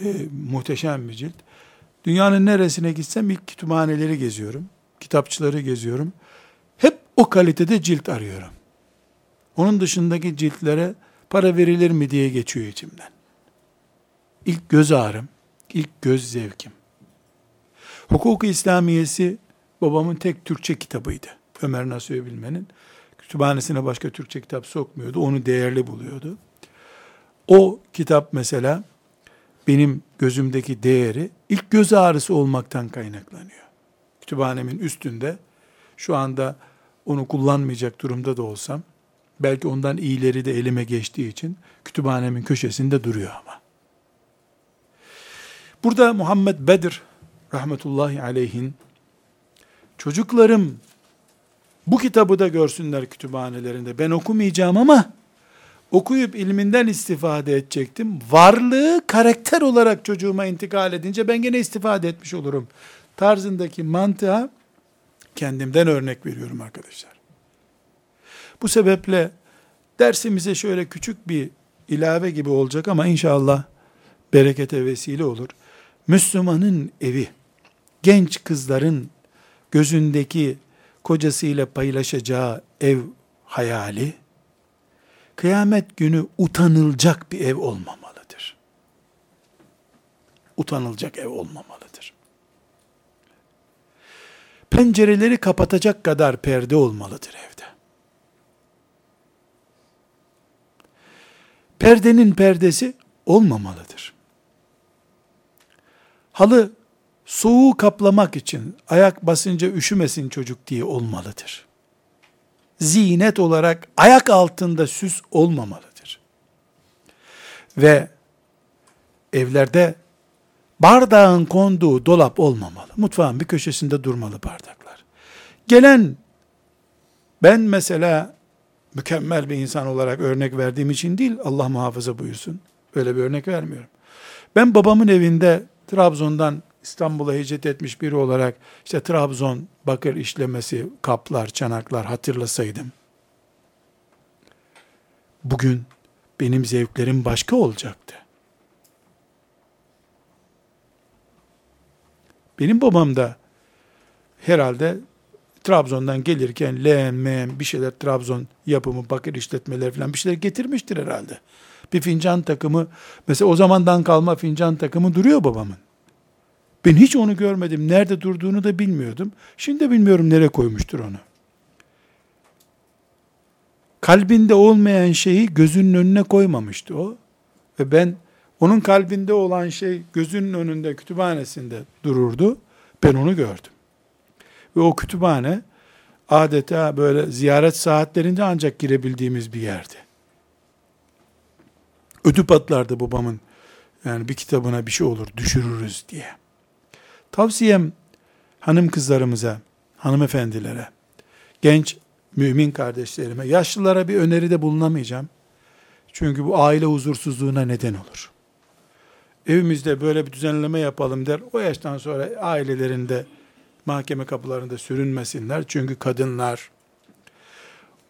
e, muhteşem bir cilt. Dünyanın neresine gitsem ilk kütüphaneleri geziyorum. Kitapçıları geziyorum. Hep o kalitede cilt arıyorum. Onun dışındaki ciltlere para verilir mi diye geçiyor içimden. İlk göz ağrım, ilk göz zevkim. Hukuk-u İslamiyesi babamın tek Türkçe kitabıydı. Ömer Nasuhi Bilmen'in. Kütüphanesine başka Türkçe kitap sokmuyordu. Onu değerli buluyordu. O kitap mesela benim gözümdeki değeri ilk göz ağrısı olmaktan kaynaklanıyor. Kütüphanemin üstünde şu anda onu kullanmayacak durumda da olsam belki ondan iyileri de elime geçtiği için kütüphanemin köşesinde duruyor ama. Burada Muhammed Bedir rahmetullahi aleyhin çocuklarım bu kitabı da görsünler kütüphanelerinde. Ben okumayacağım ama okuyup ilminden istifade edecektim. Varlığı karakter olarak çocuğuma intikal edince ben gene istifade etmiş olurum. Tarzındaki mantığa kendimden örnek veriyorum arkadaşlar. Bu sebeple dersimize şöyle küçük bir ilave gibi olacak ama inşallah berekete vesile olur. Müslümanın evi, genç kızların gözündeki kocasıyla paylaşacağı ev hayali, kıyamet günü utanılacak bir ev olmamalıdır. Utanılacak ev olmamalıdır. Pencereleri kapatacak kadar perde olmalıdır evde. Perdenin perdesi olmamalıdır. Halı soğuğu kaplamak için ayak basınca üşümesin çocuk diye olmalıdır. Zinet olarak ayak altında süs olmamalıdır. Ve evlerde bardağın konduğu dolap olmamalı. Mutfağın bir köşesinde durmalı bardaklar. Gelen ben mesela mükemmel bir insan olarak örnek verdiğim için değil Allah muhafaza buyursun. Öyle bir örnek vermiyorum. Ben babamın evinde Trabzon'dan İstanbul'a hicret etmiş biri olarak işte Trabzon bakır işlemesi, kaplar, çanaklar hatırlasaydım bugün benim zevklerim başka olacaktı. Benim babam da herhalde Trabzon'dan gelirken leğen, meğen bir şeyler Trabzon yapımı, bakır işletmeleri falan bir şeyler getirmiştir herhalde. Bir fincan takımı, mesela o zamandan kalma fincan takımı duruyor babamın. Ben hiç onu görmedim. Nerede durduğunu da bilmiyordum. Şimdi de bilmiyorum nereye koymuştur onu. Kalbinde olmayan şeyi gözünün önüne koymamıştı o. Ve ben onun kalbinde olan şey gözünün önünde kütüphanesinde dururdu. Ben onu gördüm. Ve o kütüphane adeta böyle ziyaret saatlerinde ancak girebildiğimiz bir yerdi. Ödü patlardı babamın. Yani bir kitabına bir şey olur düşürürüz diye. Tavsiyem hanım kızlarımıza, hanımefendilere, genç mümin kardeşlerime, yaşlılara bir öneride bulunamayacağım. Çünkü bu aile huzursuzluğuna neden olur. Evimizde böyle bir düzenleme yapalım der. O yaştan sonra ailelerinde mahkeme kapılarında sürünmesinler. Çünkü kadınlar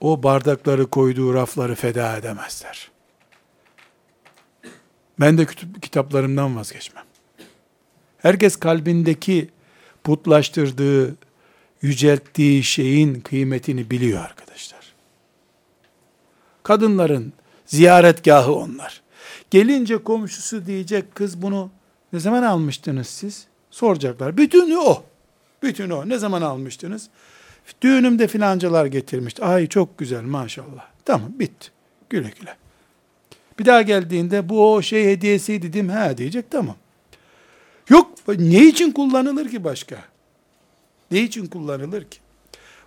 o bardakları koyduğu rafları feda edemezler. Ben de kitaplarımdan vazgeçmem. Herkes kalbindeki putlaştırdığı, yücelttiği şeyin kıymetini biliyor arkadaşlar. Kadınların ziyaretgahı onlar. Gelince komşusu diyecek kız bunu ne zaman almıştınız siz? Soracaklar. Bütünü o. Bütün o. Ne zaman almıştınız? Düğünümde filancalar getirmişti. Ay çok güzel maşallah. Tamam bitti. Güle güle. Bir daha geldiğinde bu o şey hediyesiydi değil mi? Ha diyecek tamam. Yok ne için kullanılır ki başka? Ne için kullanılır ki?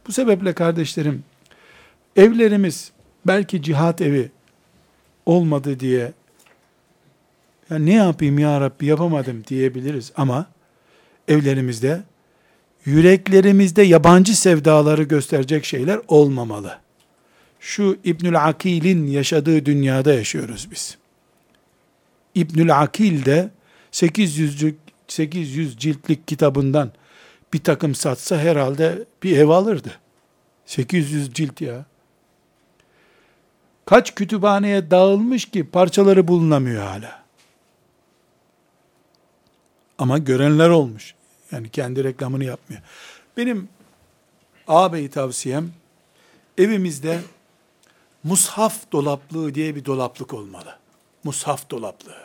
Bu sebeple kardeşlerim evlerimiz belki cihat evi olmadı diye ya ne yapayım ya Rabbi yapamadım diyebiliriz ama evlerimizde yüreklerimizde yabancı sevdaları gösterecek şeyler olmamalı. Şu İbnül Akil'in yaşadığı dünyada yaşıyoruz biz. İbnül Akil de 800 800 ciltlik kitabından bir takım satsa herhalde bir ev alırdı. 800 cilt ya. Kaç kütüphaneye dağılmış ki parçaları bulunamıyor hala. Ama görenler olmuş. Yani kendi reklamını yapmıyor. Benim ağabey tavsiyem evimizde mushaf dolaplığı diye bir dolaplık olmalı. Mushaf dolaplığı.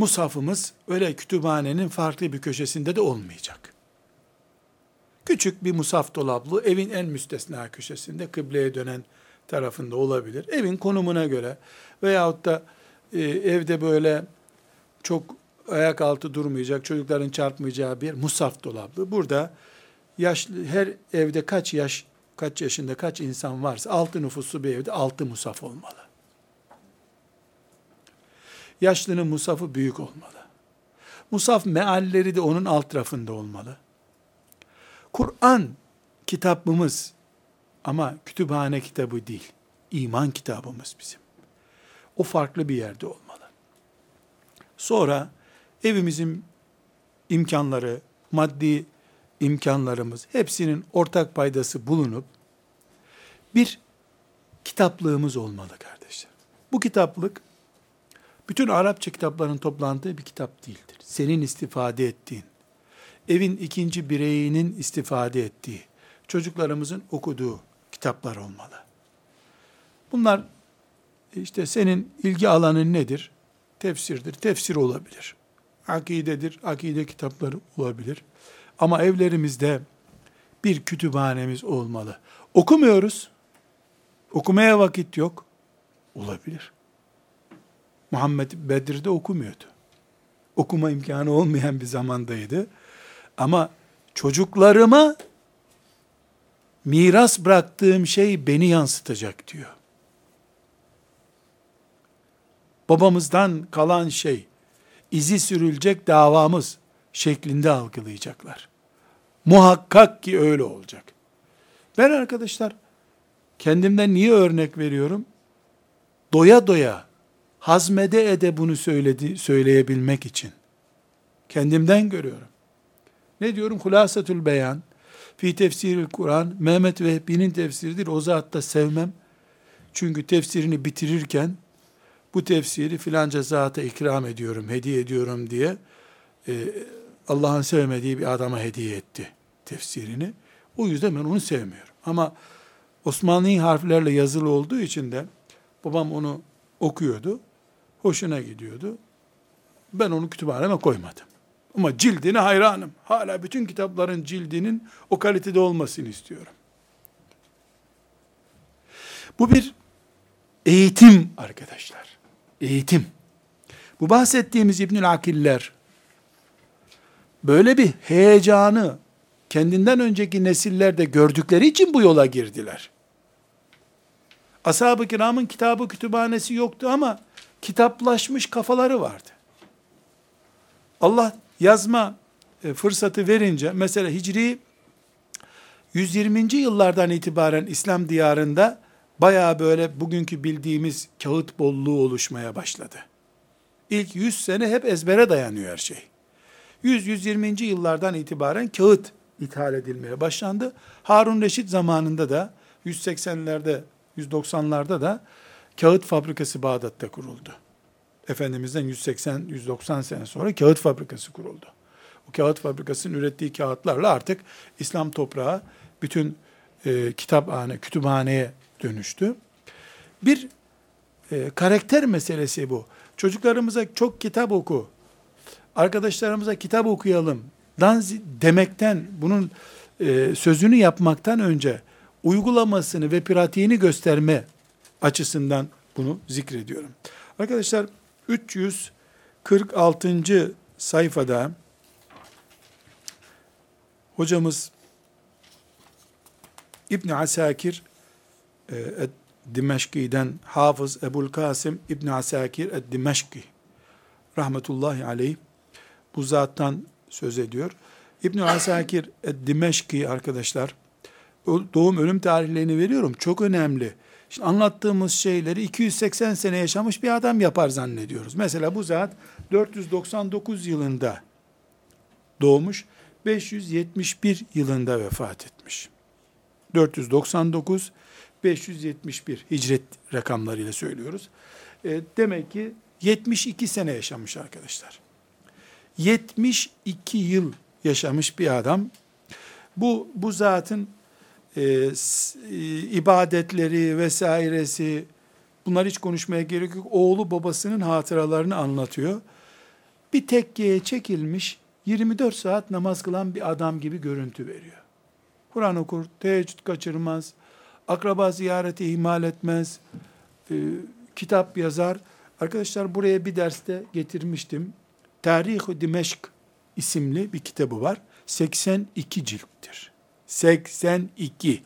Mushafımız öyle kütüphanenin farklı bir köşesinde de olmayacak. Küçük bir musaf dolaplı evin en müstesna köşesinde kıbleye dönen tarafında olabilir. Evin konumuna göre veyahut da e, evde böyle çok ayak altı durmayacak, çocukların çarpmayacağı bir musaf dolaplı. Burada yaşlı her evde kaç yaş, kaç yaşında kaç insan varsa altı nüfuslu bir evde altı musaf olmalı. Yaşlının musafı büyük olmalı. Musaf mealleri de onun alt rafında olmalı. Kur'an kitabımız ama kütüphane kitabı değil. İman kitabımız bizim. O farklı bir yerde olmalı. Sonra evimizin imkanları, maddi imkanlarımız hepsinin ortak paydası bulunup bir kitaplığımız olmalı kardeşler. Bu kitaplık bütün Arapça kitapların toplandığı bir kitap değildir. Senin istifade ettiğin, evin ikinci bireyinin istifade ettiği, çocuklarımızın okuduğu kitaplar olmalı. Bunlar işte senin ilgi alanın nedir? Tefsirdir. Tefsir olabilir. Akidedir. Akide kitapları olabilir. Ama evlerimizde bir kütüphanemiz olmalı. Okumuyoruz. Okumaya vakit yok. Olabilir. Muhammed Bedir'de okumuyordu. Okuma imkanı olmayan bir zamandaydı. Ama çocuklarıma miras bıraktığım şey beni yansıtacak diyor. Babamızdan kalan şey, izi sürülecek davamız şeklinde algılayacaklar. Muhakkak ki öyle olacak. Ben arkadaşlar kendimden niye örnek veriyorum? Doya doya hazmede ede bunu söyledi, söyleyebilmek için. Kendimden görüyorum. Ne diyorum? Hulasatül beyan. Fi tefsiril Kur'an. Mehmet Vehbi'nin tefsiridir. O zat da sevmem. Çünkü tefsirini bitirirken bu tefsiri filanca zata ikram ediyorum, hediye ediyorum diye e, Allah'ın sevmediği bir adama hediye etti tefsirini. O yüzden ben onu sevmiyorum. Ama Osmanlı harflerle yazılı olduğu için de babam onu okuyordu. Hoşuna gidiyordu. Ben onu kütüphaneme koymadım. Ama cildine hayranım. Hala bütün kitapların cildinin o kalitede olmasını istiyorum. Bu bir eğitim arkadaşlar. Eğitim. Bu bahsettiğimiz İbnül Akiller böyle bir heyecanı kendinden önceki nesillerde gördükleri için bu yola girdiler. Ashab-ı kiramın kitabı kütüphanesi yoktu ama kitaplaşmış kafaları vardı. Allah yazma e, fırsatı verince mesela Hicri 120. yıllardan itibaren İslam diyarında baya böyle bugünkü bildiğimiz kağıt bolluğu oluşmaya başladı. İlk 100 sene hep ezbere dayanıyor her şey. 100-120. yıllardan itibaren kağıt ithal edilmeye başlandı. Harun Reşit zamanında da 180'lerde, 190'larda da kağıt fabrikası Bağdat'ta kuruldu. Efendimiz'den 180-190 sene sonra kağıt fabrikası kuruldu. O kağıt fabrikasının ürettiği kağıtlarla artık İslam toprağı bütün e, kitaphane, kütüphaneye dönüştü. Bir e, karakter meselesi bu. Çocuklarımıza çok kitap oku, arkadaşlarımıza kitap okuyalım demekten, bunun e, sözünü yapmaktan önce uygulamasını ve pratiğini gösterme açısından bunu zikrediyorum. Arkadaşlar 346. sayfada hocamız İbn Asakir e, Dimeşki'den Hafız Ebul Kasım İbn Asakir Dimeşki rahmetullahi aleyh bu zattan söz ediyor. İbn Asakir Dimeşki arkadaşlar doğum ölüm tarihlerini veriyorum. Çok önemli. Şimdi anlattığımız şeyleri 280 sene yaşamış bir adam yapar zannediyoruz. Mesela bu zat 499 yılında doğmuş, 571 yılında vefat etmiş. 499 571 hicret rakamlarıyla söylüyoruz. E, demek ki 72 sene yaşamış arkadaşlar. 72 yıl yaşamış bir adam. Bu bu zatın e, e, ibadetleri vesairesi bunlar hiç konuşmaya gerek yok. Oğlu babasının hatıralarını anlatıyor. Bir tekkeye çekilmiş 24 saat namaz kılan bir adam gibi görüntü veriyor. Kur'an okur, teheccüd kaçırmaz, akraba ziyareti ihmal etmez, e, kitap yazar. Arkadaşlar buraya bir derste getirmiştim. Tarih-i Dimeşk isimli bir kitabı var. 82 cilttir. 82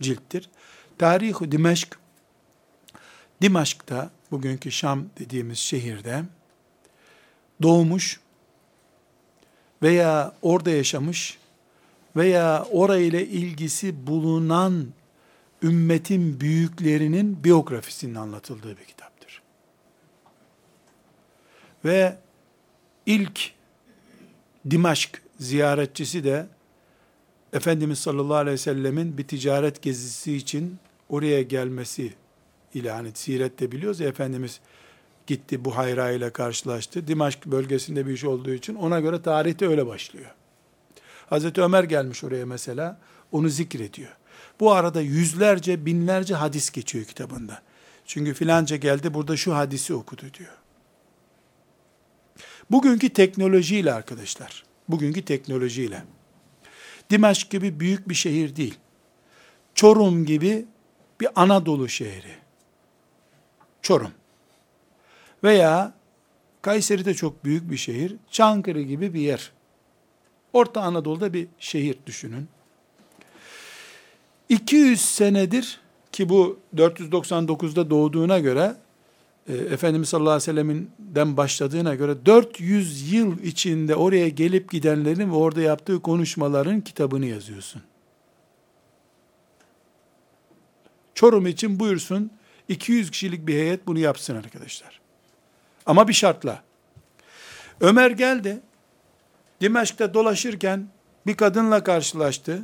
cilttir. Tarih-i Dimeşk, Dimaşk'ta, bugünkü Şam dediğimiz şehirde doğmuş veya orada yaşamış veya orayla ilgisi bulunan ümmetin büyüklerinin biyografisinin anlatıldığı bir kitaptır. Ve ilk Dimaşk ziyaretçisi de Efendimiz sallallahu aleyhi ve sellemin bir ticaret gezisi için oraya gelmesi ile hani sirette biliyoruz ya Efendimiz gitti Buhayra ile karşılaştı. Dimaşk bölgesinde bir iş olduğu için ona göre tarihte öyle başlıyor. Hazreti Ömer gelmiş oraya mesela onu zikrediyor. Bu arada yüzlerce binlerce hadis geçiyor kitabında. Çünkü filanca geldi burada şu hadisi okudu diyor. Bugünkü teknolojiyle arkadaşlar, bugünkü teknolojiyle Dimaşk gibi büyük bir şehir değil. Çorum gibi bir Anadolu şehri. Çorum. Veya Kayseri de çok büyük bir şehir. Çankırı gibi bir yer. Orta Anadolu'da bir şehir düşünün. 200 senedir ki bu 499'da doğduğuna göre e, Efendimiz sallallahu aleyhi ve sellem'inden başladığına göre 400 yıl içinde oraya gelip gidenlerin ve orada yaptığı konuşmaların kitabını yazıyorsun. Çorum için buyursun 200 kişilik bir heyet bunu yapsın arkadaşlar. Ama bir şartla. Ömer geldi. Dimeşk'te dolaşırken bir kadınla karşılaştı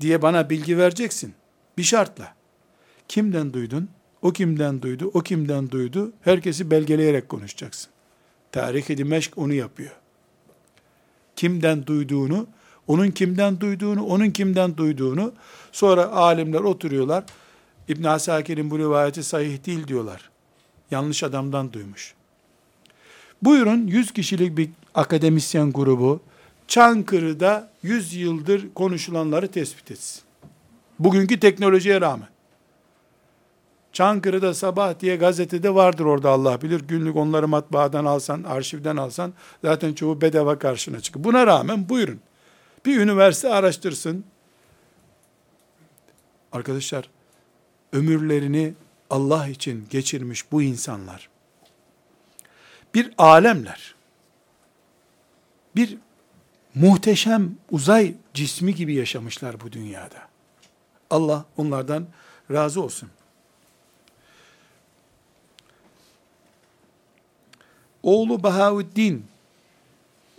diye bana bilgi vereceksin. Bir şartla. Kimden duydun? O kimden duydu? O kimden duydu? Herkesi belgeleyerek konuşacaksın. Tarih-i Dimeşk onu yapıyor. Kimden duyduğunu, onun kimden duyduğunu, onun kimden duyduğunu, sonra alimler oturuyorlar. İbn Asakir'in bu rivayeti sahih değil diyorlar. Yanlış adamdan duymuş. Buyurun 100 kişilik bir akademisyen grubu Çankırı'da 100 yıldır konuşulanları tespit etsin. Bugünkü teknolojiye rağmen. Çankırı'da sabah diye gazetede vardır orada Allah bilir. Günlük onları matbaadan alsan, arşivden alsan zaten çoğu bedava karşına çıkıyor. Buna rağmen buyurun. Bir üniversite araştırsın. Arkadaşlar ömürlerini Allah için geçirmiş bu insanlar bir alemler. Bir muhteşem uzay cismi gibi yaşamışlar bu dünyada. Allah onlardan razı olsun. Oğlu Bahavuddin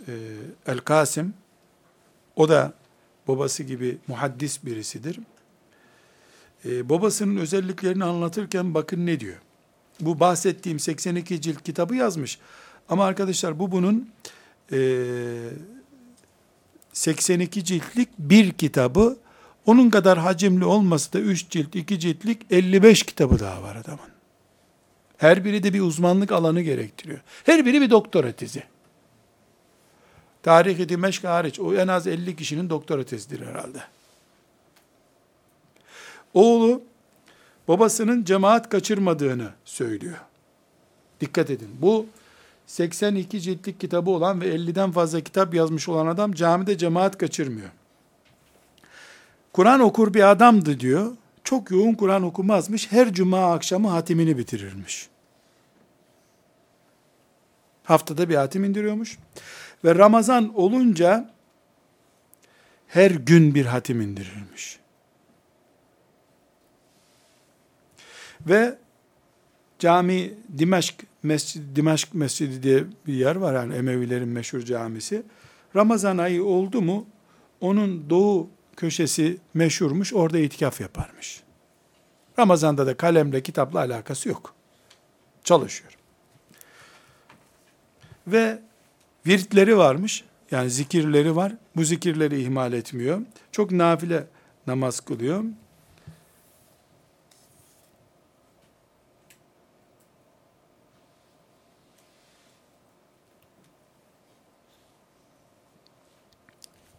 e, El-Kasım, o da babası gibi muhaddis birisidir. E, babasının özelliklerini anlatırken bakın ne diyor. Bu bahsettiğim 82 cilt kitabı yazmış. Ama arkadaşlar bu bunun e, 82 ciltlik bir kitabı, onun kadar hacimli olması da 3 cilt, 2 ciltlik 55 kitabı daha var adamın. Her biri de bir uzmanlık alanı gerektiriyor. Her biri bir doktora tezi. Tarih-i Dimeşk hariç o en az 50 kişinin doktora tezidir herhalde. Oğlu babasının cemaat kaçırmadığını söylüyor. Dikkat edin. Bu 82 ciltlik kitabı olan ve 50'den fazla kitap yazmış olan adam camide cemaat kaçırmıyor. Kur'an okur bir adamdı diyor. Çok yoğun Kur'an okumazmış. Her cuma akşamı hatimini bitirirmiş. Haftada bir hatim indiriyormuş. Ve Ramazan olunca her gün bir hatim indirilmiş. Ve cami Dimeşk Mescid Dimeşk Mescidi diye bir yer var yani Emevilerin meşhur camisi. Ramazan ayı oldu mu onun doğu köşesi meşhurmuş orada itikaf yaparmış. Ramazan'da da kalemle kitapla alakası yok. Çalışıyor. Ve viritleri varmış. Yani zikirleri var. Bu zikirleri ihmal etmiyor. Çok nafile namaz kılıyor.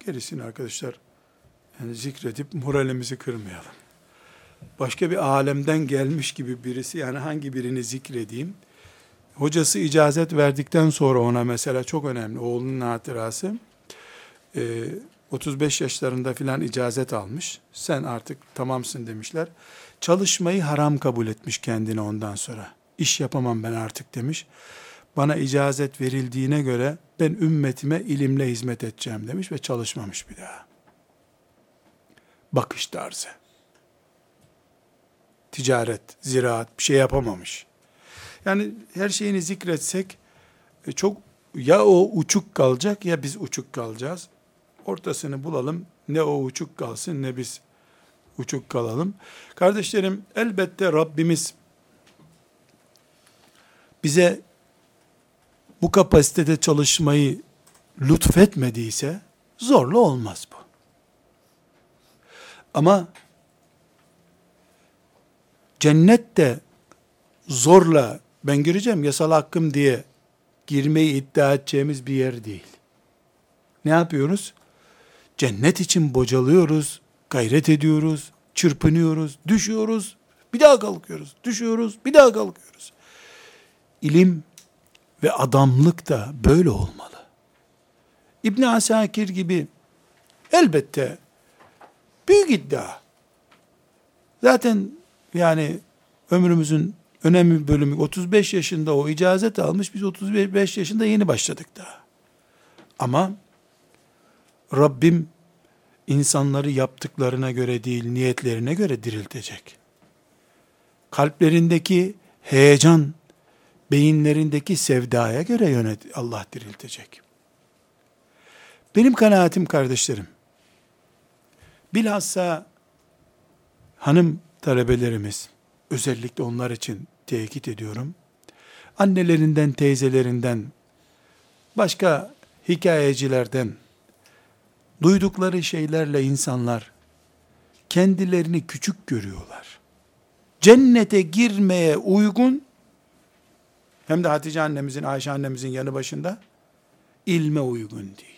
Gerisini arkadaşlar yani zikredip moralimizi kırmayalım. Başka bir alemden gelmiş gibi birisi yani hangi birini zikredeyim? Hocası icazet verdikten sonra ona mesela çok önemli oğlunun hatırası. Ee, 35 yaşlarında filan icazet almış. Sen artık tamamsın demişler. Çalışmayı haram kabul etmiş kendine ondan sonra. İş yapamam ben artık demiş bana icazet verildiğine göre ben ümmetime ilimle hizmet edeceğim demiş ve çalışmamış bir daha. Bakış tarzı. Ticaret, ziraat bir şey yapamamış. Yani her şeyini zikretsek e, çok ya o uçuk kalacak ya biz uçuk kalacağız. Ortasını bulalım. Ne o uçuk kalsın ne biz uçuk kalalım. Kardeşlerim elbette Rabbimiz bize bu kapasitede çalışmayı lütfetmediyse zorla olmaz bu. Ama cennette zorla ben gireceğim yasal hakkım diye girmeyi iddia edeceğimiz bir yer değil. Ne yapıyoruz? Cennet için bocalıyoruz, gayret ediyoruz, çırpınıyoruz, düşüyoruz, bir daha kalkıyoruz, düşüyoruz, bir daha kalkıyoruz. İlim ve adamlık da böyle olmalı. İbn Asakir gibi elbette büyük iddia. Zaten yani ömrümüzün önemli bölümü 35 yaşında o icazet almış. Biz 35 yaşında yeni başladık daha. Ama Rabbim insanları yaptıklarına göre değil, niyetlerine göre diriltecek. Kalplerindeki heyecan beyinlerindeki sevdaya göre yönet Allah diriltecek. Benim kanaatim kardeşlerim, bilhassa hanım talebelerimiz, özellikle onlar için tekit ediyorum, annelerinden, teyzelerinden, başka hikayecilerden, duydukları şeylerle insanlar kendilerini küçük görüyorlar. Cennete girmeye uygun hem de Hatice annemizin, Ayşe annemizin yanı başında ilme uygun değil.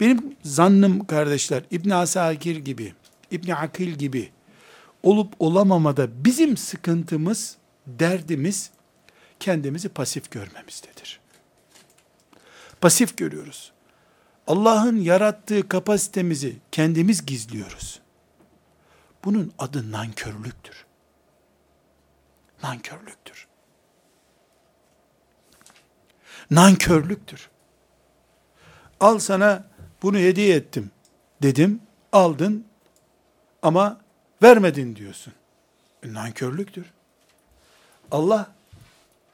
Benim zannım kardeşler İbn Asakir gibi, İbn Akil gibi olup olamamada bizim sıkıntımız, derdimiz kendimizi pasif görmemizdedir. Pasif görüyoruz. Allah'ın yarattığı kapasitemizi kendimiz gizliyoruz. Bunun adı nankörlüktür. Nankörlüktür. Nankörlüktür. Al sana bunu hediye ettim dedim, aldın ama vermedin diyorsun. E, nankörlüktür. Allah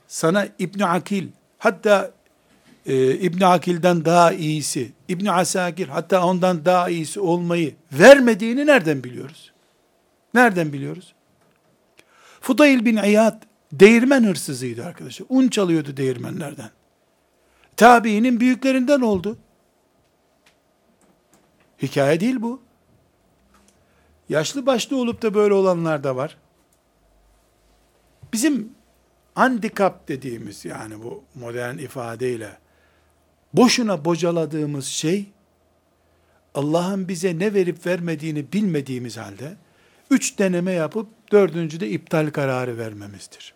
sana İbn Akil hatta e, İbn Akil'den daha iyisi, İbn Asakir hatta ondan daha iyisi olmayı vermediğini nereden biliyoruz? Nereden biliyoruz? Fudayl bin İyad değirmen hırsızıydı arkadaşlar. Un çalıyordu değirmenlerden. Tabiinin büyüklerinden oldu. Hikaye değil bu. Yaşlı başlı olup da böyle olanlar da var. Bizim handikap dediğimiz yani bu modern ifadeyle boşuna bocaladığımız şey Allah'ın bize ne verip vermediğini bilmediğimiz halde üç deneme yapıp dördüncüde iptal kararı vermemizdir.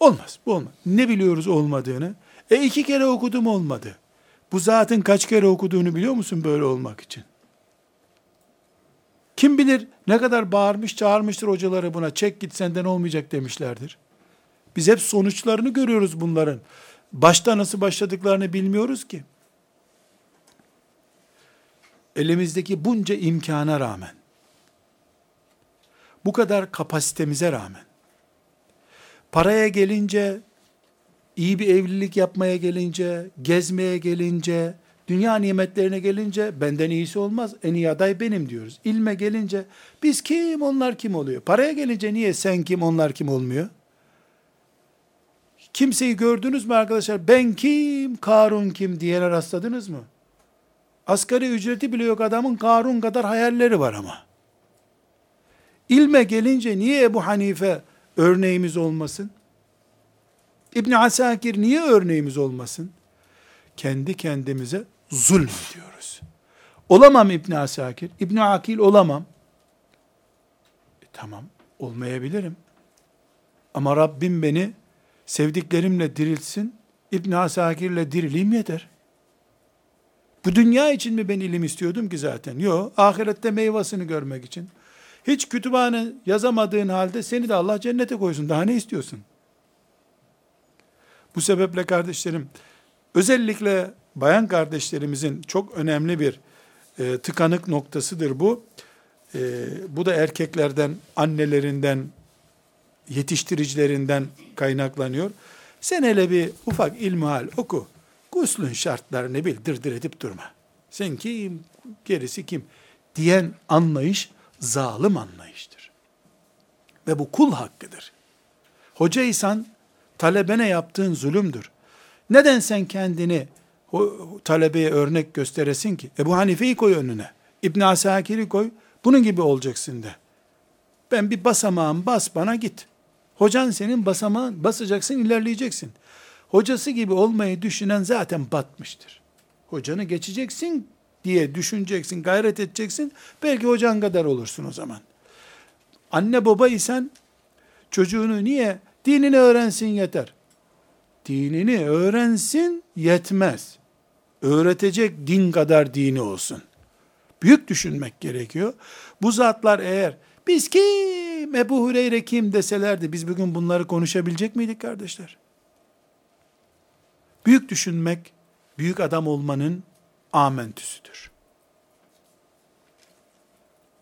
Olmaz, bu olmaz. Ne biliyoruz olmadığını? E iki kere okudum olmadı. Bu zatın kaç kere okuduğunu biliyor musun böyle olmak için? Kim bilir ne kadar bağırmış çağırmıştır hocaları buna çek git senden olmayacak demişlerdir. Biz hep sonuçlarını görüyoruz bunların. Başta nasıl başladıklarını bilmiyoruz ki. Elimizdeki bunca imkana rağmen, bu kadar kapasitemize rağmen, paraya gelince, iyi bir evlilik yapmaya gelince, gezmeye gelince, dünya nimetlerine gelince benden iyisi olmaz. En iyi aday benim diyoruz. İlme gelince biz kim onlar kim oluyor? Paraya gelince niye sen kim onlar kim olmuyor? Kimseyi gördünüz mü arkadaşlar? Ben kim, Karun kim diyene rastladınız mı? Asgari ücreti bile yok adamın Karun kadar hayalleri var ama. İlme gelince niye Ebu Hanife örneğimiz olmasın? İbn Asakir niye örneğimiz olmasın? Kendi kendimize zulmediyoruz. Olamam İbn Asakir, İbn Akil olamam. E, tamam, olmayabilirim. Ama Rabbim beni sevdiklerimle diriltsin, İbn Asakir'le dirileyim yeter. Bu dünya için mi ben ilim istiyordum ki zaten? Yok, ahirette meyvasını görmek için. Hiç kütüphane yazamadığın halde seni de Allah cennete koysun. Daha ne istiyorsun? Bu sebeple kardeşlerim, özellikle bayan kardeşlerimizin çok önemli bir e, tıkanık noktasıdır bu. E, bu da erkeklerden, annelerinden, yetiştiricilerinden kaynaklanıyor. Sen hele bir ufak ilmihal oku. Guslün şartlarını bil, dırdır edip durma. Sen kim, gerisi kim? Diyen anlayış zalim anlayıştır. Ve bu kul hakkıdır. Hocaysan talebene yaptığın zulümdür. Neden sen kendini o talebeye örnek gösteresin ki? Ebu Hanife'yi koy önüne. İbn Asakir'i koy. Bunun gibi olacaksın de. Ben bir basamağım bas bana git. Hocan senin basamağın basacaksın ilerleyeceksin. Hocası gibi olmayı düşünen zaten batmıştır. Hocanı geçeceksin diye düşüneceksin, gayret edeceksin. Belki hocan kadar olursun o zaman. Anne baba isen çocuğunu niye? Dinini öğrensin yeter. Dinini öğrensin yetmez. Öğretecek din kadar dini olsun. Büyük düşünmek gerekiyor. Bu zatlar eğer biz kim, Ebu Hureyre kim deselerdi biz bugün bunları konuşabilecek miydik kardeşler? Büyük düşünmek, büyük adam olmanın amentüsüdür.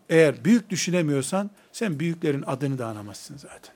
Eğer büyük düşünemiyorsan sen büyüklerin adını da anamazsın zaten.